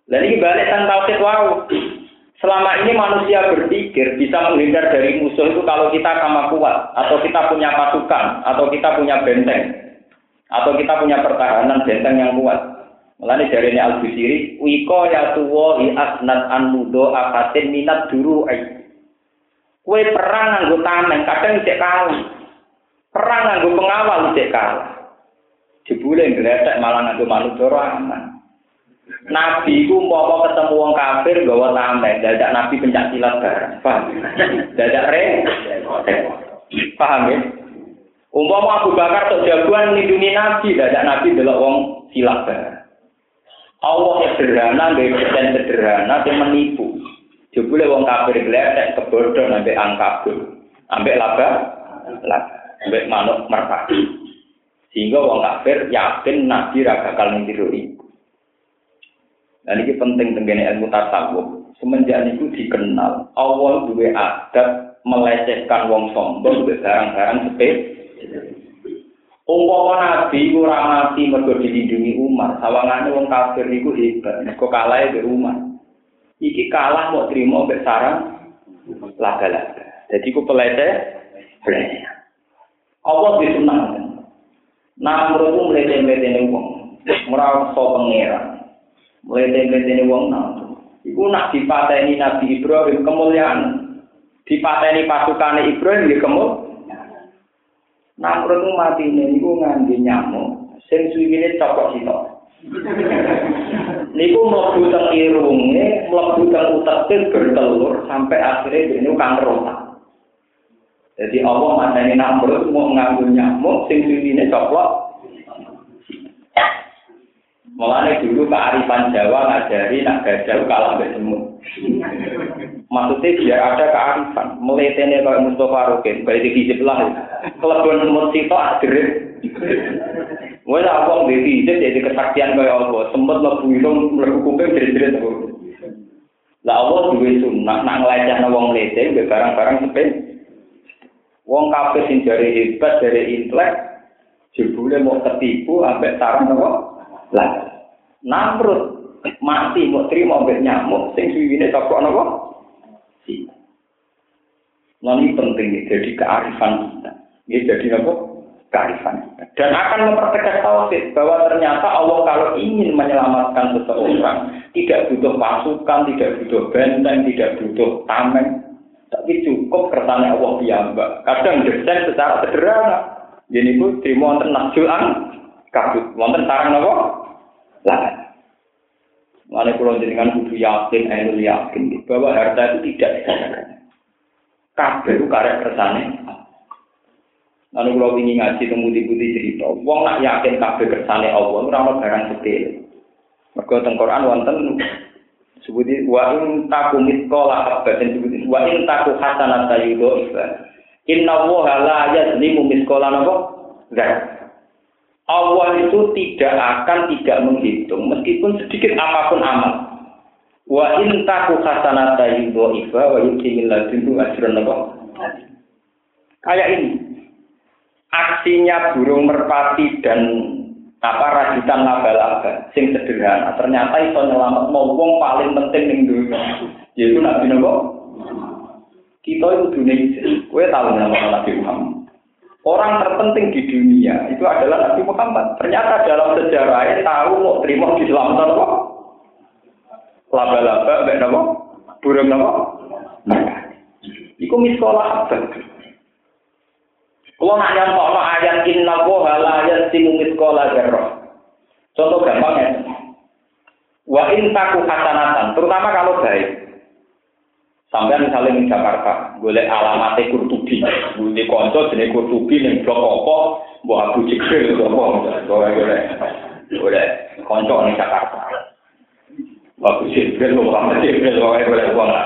dan ini balik tentang tauhid wow. Selama ini manusia berpikir bisa menghindar dari musuh itu kalau kita sama kuat, atau kita punya pasukan, atau kita punya benteng, atau kita punya pertahanan benteng yang kuat. Mulane ini al busiri wiko ya tuwo i asnat an mudo akatin minat duru ay. Kue perang nganggo tameng, kadang cek kalah. Perang nganggo pengawal cek kalah. Jebule ngeletek malah nganggo manuk aman. Nabi ku mau ketemu wong kafir gawa tameng, dadak Nabi pencak silat bareng. Paham? Dadak re. Paham ya? Umpama Abu Bakar tok jagoan nindungi Nabi, dadak Nabi delok wong silat bareng. Allah sederhana, nggak persen sederhana, yang menipu. Jebule wong kafir gledek kebodoh ambek angkabul, ambek laba, laba, ambek manuk merpati. Sehingga wong kafir yakin Nabi ra bakal niru Dan ini penting tenggene ilmu tasawuf. Semenjak itu dikenal, awal dua adat melecehkan wong sombong barang-barang sepe. Umpama Nabi ora mati mergo dilindungi Umar, sawangane wong kafir niku hebat, kok kalah be Umar. Iki kalah mau terima mbek sarang laga-laga. Jadi ku peleceh, peleceh. Allah disunah. Nah, menurutku meleceh-meleceh wong. Merasa pangeran. Mlete-mletene wong nang. Iku nak dipateni Nabi Ibrahim kemuliaan. Dipateni pasukane Ibrahim ya kemul. Namrud mati ini, niku ngangge nyamuk. Sing suwine cokok sitok. niku mlebu teng irunge, mlebu teng uteke bertelur sampai akhirnya ini kan rotak. Jadi Allah mateni Namrud mau nganggo nyamuk sing suwine cokok Mulane dulu kearifan Jawa ngajari nak gajah kalah mbek semut. Maksudnya biar ada kearifan. Meletene kayak Mustafa Rukin, baik di lah. Kelebihan semut sitok adrit. Wes apa di hijab jadi kesaktian kayak Allah. Semut lebu itu mlebu kuping jerit-jerit Lah Allah duwe sunnah nak nglecehno wong lete mbek barang-barang sepen. Wong kabeh sing jare hebat dari intelek jebule mau ketipu ambek sarang apa? Lah, Namrud mati mau terima mbek nyamuk sing suwine cocok napa? Nah, ini penting jadi kearifan kita. Ini jadi apa? Kearifan kita. Dan akan mempertegas tauhid bahwa ternyata Allah kalau ingin menyelamatkan seseorang tidak butuh pasukan, tidak butuh benteng, tidak butuh tameng, tapi cukup kersane Allah piyambak. Kadang desain secara sederhana. Jadi itu terima wonten nakjulan kabut. Wonten sarang apa? Lah. Mana pulau jenengan kudu yakin, ainul yakin bahwa harta itu tidak disadakan. Kabeh itu karek kersane. Lalu kalau ingin ngaji temu di putih cerita, wong nak yakin kabeh kersane Allah, ora barang sepele. Mergo teng Quran wonten sebuti wa in taku mitqala habatin sebuti wa in taku hasanata yudhifa. Inna Allah la yazlimu napa? Allah itu tidak akan tidak menghitung meskipun sedikit apa pun amal. Wa in taku hasanata yudhifa wa yutimil ladunhu napa? Kayak ini. Aksinya burung merpati dan apa rajutan laba-laba sing sederhana ternyata iso nyelamat wong paling penting ning dunia yaitu nabi nopo kita itu dunia gue tahu nama nabi Muhammad orang terpenting di dunia itu adalah nabi Muhammad ternyata dalam sejarahnya tahu mau terima di selamat nopo laba-laba mbak nopo burung nopo Iku miskola apa? Kalau nak nyampok ayat inna woha la yasimu miskola zarroh. Contoh gampangnya. Wa in taku hasanatan, terutama kalau baik. Sampai misalnya di Jakarta, boleh alamatnya Kurtubi, boleh konco jenis Kurtubi yang blok apa, buah Abu Jibril, apa, boleh boleh, boleh konco di Jakarta. Abu Jibril, Muhammad Jibril, boleh boleh boleh.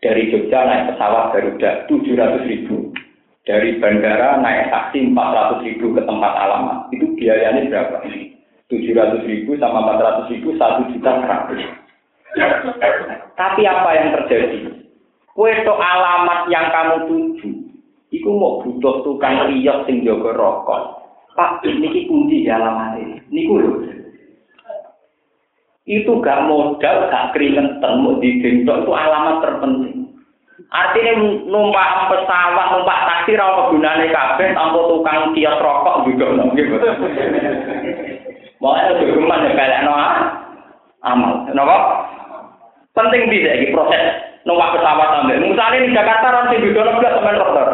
Dari Jogja naik pesawat Garuda 700 ribu. Dari bandara naik taksi 400 ribu ke tempat alamat. Itu biayanya berapa? 700 ribu sama 400 ribu, 1 juta 100. Tapi apa yang terjadi? Kue to alamat yang kamu tuju, itu mau butuh tukang riok sing jaga rokok. Pak, ini kunci di alamat ini. Ini itu gak modal, gak keringetan, mau digendong itu alamat terpenting. Artinya numpak pesawat, numpak taksi, rawa gunane kabeh, tanpa tukang kios rokok juga gitu. Makanya lebih geman ya kayak no amal. Kenapa? Penting bisa ini proses numpak pesawat sampai. Misalnya di Jakarta nanti dalam belas sampai dokter.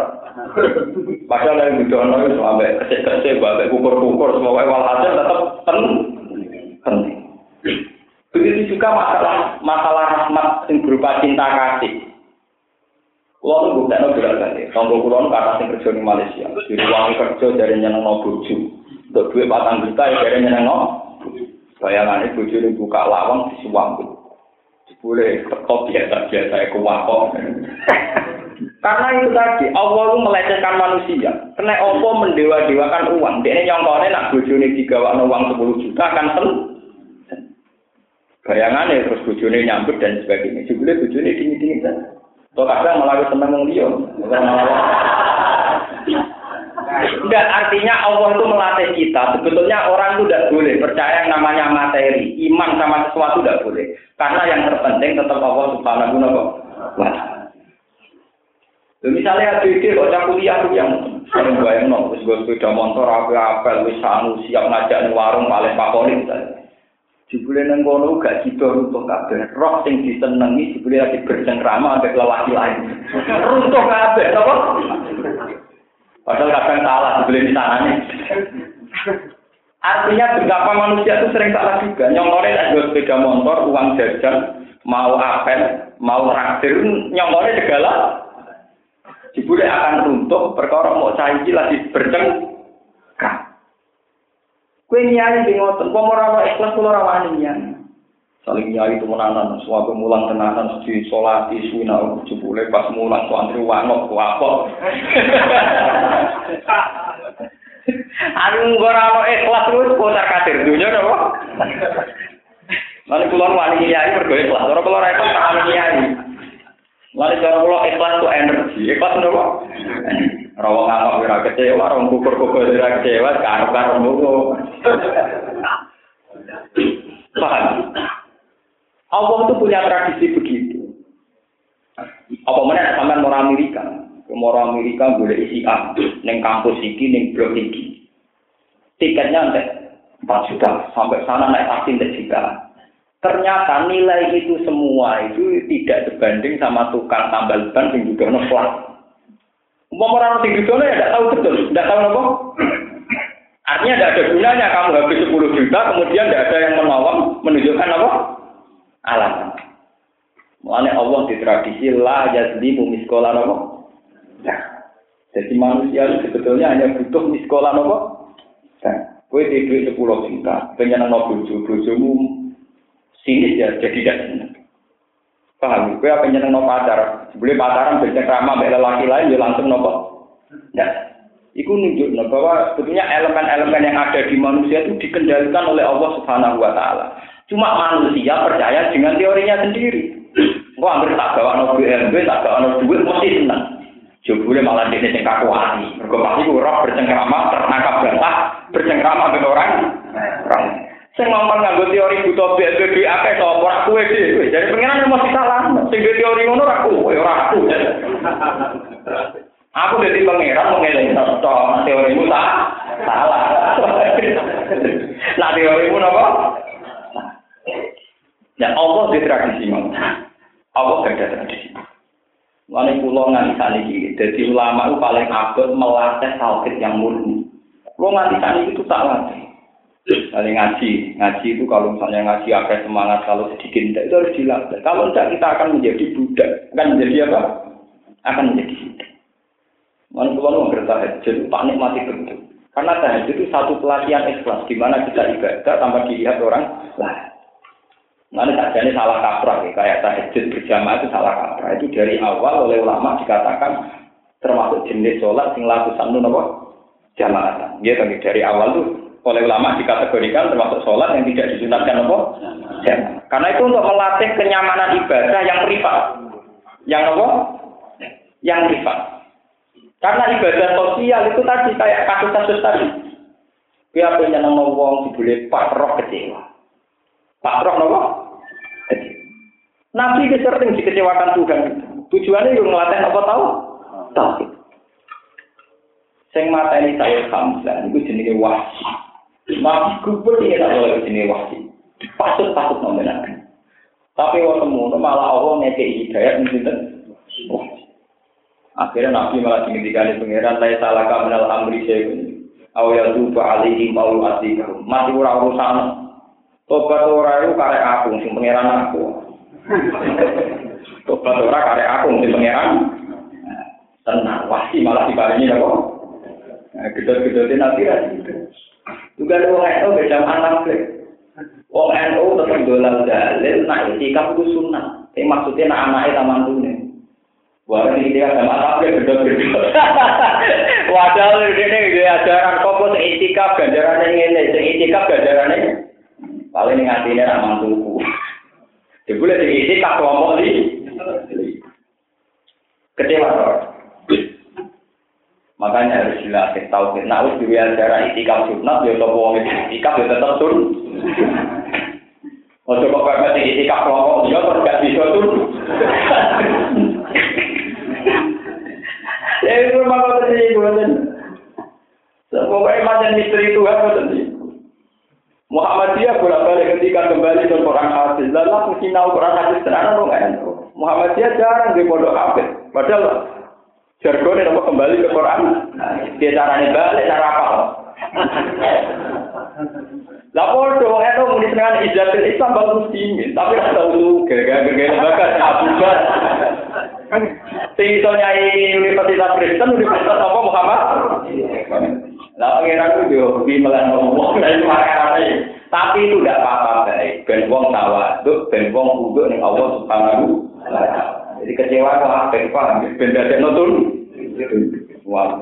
Padahal yang dalam itu sampai kesek-kesek, sampai kukur-kukur, semua walhasil tetap penting. Begitu juga masalah masalah rahmat yang berupa cinta kasih. Kulo tuh bukan no berat kali. Tonggo kulo kata sing kerja di Malaysia. Di ruang kerja dari nyeneng no bojo. Untuk duit patang juta ya dari nyeneng no. Bayangan itu ini buka lawang di suambu. Boleh tetap biasa-biasa ya kewakok. Karena itu tadi, Allah itu melecehkan manusia. Karena Allah mendewa-dewakan uang. Dia nyongkone nak bojone digawa uang 10 juta akan seneng. bayangannya terus bojone nyambut dan sebagainya. Jebule bojone dingin-dingin saja. Kok kadang malah seneng wong liya. Enggak, artinya Allah itu melatih kita. Sebetulnya orang itu tidak boleh percaya yang namanya materi. Iman sama sesuatu tidak boleh. Karena yang terpenting tetap Allah subhanahu wa ta'ala. Misalnya ada kok kuliah tuh yang sering bayang no, terus gue sepeda motor, apa-apa, wis sanu siap ngajak nih warung paling favorit misalnya. Jebule nang kono gak sida runtuh kabeh. Roh sing disenengi jebule lagi bercengkrama ambek lelaki lain. Runtuh kabeh, apa? Padahal kadang salah jebule di sanane. Artinya betapa manusia itu sering salah juga. Nyongkore ada sepeda motor, uang jajan, mau apel, mau traktir, nyongkore segala. Jebule akan runtuh, perkara mau cair lagi bercengkrama. Kue nyai di ngoten, kok ora ikhlas kula ora wani nyai. Saling nyai itu menanan, suatu mulang tenanan di sholat di suina jebule pas mulang santri wangok apa. Anu ora ono ikhlas terus kotar kadir dunya napa? Lalu kula wani nyai mergo ikhlas, ora kula ora ikhlas tak nyai. Lalu cara kula ikhlas tuh energi, ikhlas napa? Rawang ngamuk ora kecewa, rawang kukur-kukur ora kecewa, karo-karo mulu. Paham? Allah itu punya tradisi begitu. Apa mana sampean mau Amerika? Mau Amerika boleh isi A, neng kampus iki, neng blok iki. Tiketnya nanti 4 juta, sampai sana naik taksi nanti juta. Ternyata nilai itu semua itu tidak sebanding sama tukang tambal ban yang juga noplat. Mau orang tinggi ya tidak tahu betul, tidak tahu apa. Artinya tidak ada gunanya kamu habis 10 juta, kemudian tidak ada yang menolong, menunjukkan apa? Alasan. Mulanya Allah di tradisi lah jadi miskola apa? Nah, jadi manusia itu sebetulnya hanya butuh miskola apa? Nah, kue di duit sepuluh juta, pengen no bojo, bojomu sinis ya, jadi tidak senang. Paham? Kue apa nyeneng no pacar? Sebelum pacaran bercengkrama sama laki lain, ya langsung nopo. Nah, itu nunjuk bahwa sebetulnya elemen-elemen yang ada di manusia itu dikendalikan oleh Allah Subhanahu Wa Taala. Cuma manusia percaya dengan teorinya sendiri. Kok hampir tak bawa no BLB, tak bawa no duit, mesti seneng. Jebule malah dia sing kaku hati. Mergo pasti roh bercengkrama, tertangkap basah, bercengkrama dengan orang. Orang. Sing ngomong nganggo teori buta BLB duit akeh to ora kowe dhewe. Jadi pengiran mesti salah. Sing teori ngono ora kowe, ora aku. Aku jadi pangeran mengeleng to teorimu tak salah. Nah teorimu napa? Ya Allah di tradisi Allah gak ada tradisi. Lalu pulau nganti tani ini, jadi ulama itu paling abad melatih tauhid yang murni. Pulau nganti tani itu tak latih. Kali ngaji, ngaji itu kalau misalnya ngaji apa semangat, kalau sedikit tidak itu harus dilatih. Kalau tidak kita akan menjadi budak, akan menjadi apa? Akan menjadi budak. Lalu pulau mengerti tahajud, panik mati betul. Karena tahajud itu satu pelatihan ikhlas, di mana kita ibadah tanpa dilihat orang lain. Mana saja salah kaprah ya, kayak tahajud berjamaah itu salah kaprah. Itu dari awal oleh ulama dikatakan termasuk jenis sholat sing lakukan nu apa? Jamaah. Dia kan dari awal tuh oleh ulama dikategorikan termasuk sholat yang tidak disunatkan apa? Jamaah. Karena itu untuk melatih kenyamanan ibadah yang privat. Yang apa? Yang privat. Karena ibadah sosial itu tadi kayak kasus-kasus tadi. Dia punya nama wong dibeli pak roh kecewa. Pak Roh nopo? Nabi itu sering dikecewakan Tuhan. Tujuannya yang ngelatih apa tahu? Tahu. Sing ini saya Hamzah, itu jenisnya wasi. Nabi kubur ini tak boleh jenis wasi. Pasut-pasut nama Nabi. Tapi waktu semuanya malah Allah ngekei hidayat mencintai Akhirnya Nabi malah dimintikan pengiran, saya salah kaminal amri saya Awal tuh alihi mau asikahu. Masih urang urusan Tobat ora itu karek aku sing pangeran aku. Tobat ora karek aku sing pangeran. Tenang, wasi malah dibarengi apa? Nah, gedor-gedor nanti ya. Juga ada orang itu beda anak lek. Wong NU tetap dolan dalil, nah itikaf itu sunnah. Tapi maksudnya nak anaknya taman tuh Wah, ini dia sama apa gedor-gedor. Wadah ini dia ajaran kok sing itikaf ganjaran ini, itikaf ganjaran ini. Paling ini hati ini Jadi boleh diisi kak kelompok di. Kecewa Makanya harus jelas tahu kita harus juga cara itikaf sunat ya toko wong itikaf ya tetap sun. Ojo kok pepet itikaf kelompok dia terus gak bisa sun. Ya itu rumah kau terjadi gue Pokoknya macam misteri Tuhan Muhammadiyah bolak-balik ketika kembali ke Quran hadis. Lalu mesti tahu Quran hadis tenan atau enggak Muhammadiyah jarang di pondok hadis. Padahal jargonnya apa kembali ke Quran. Dia caranya balik cara apa? Lah podo itu muni senengan ijazatul Islam bagus muslimin, tapi ora tau lu gara-gara lembaga Abu Bakar. Sing iso nyai Universitas Kristen Universitas apa Muhammad? Lah pangeran itu yo di melan ngomong dari makarane. Tapi itu tidak apa-apa baik. Ben wong tawaduk, ben wong kudu ning Allah Subhanahu wa taala. Jadi kecewa kok apa paham ben dadekno tun. Wah.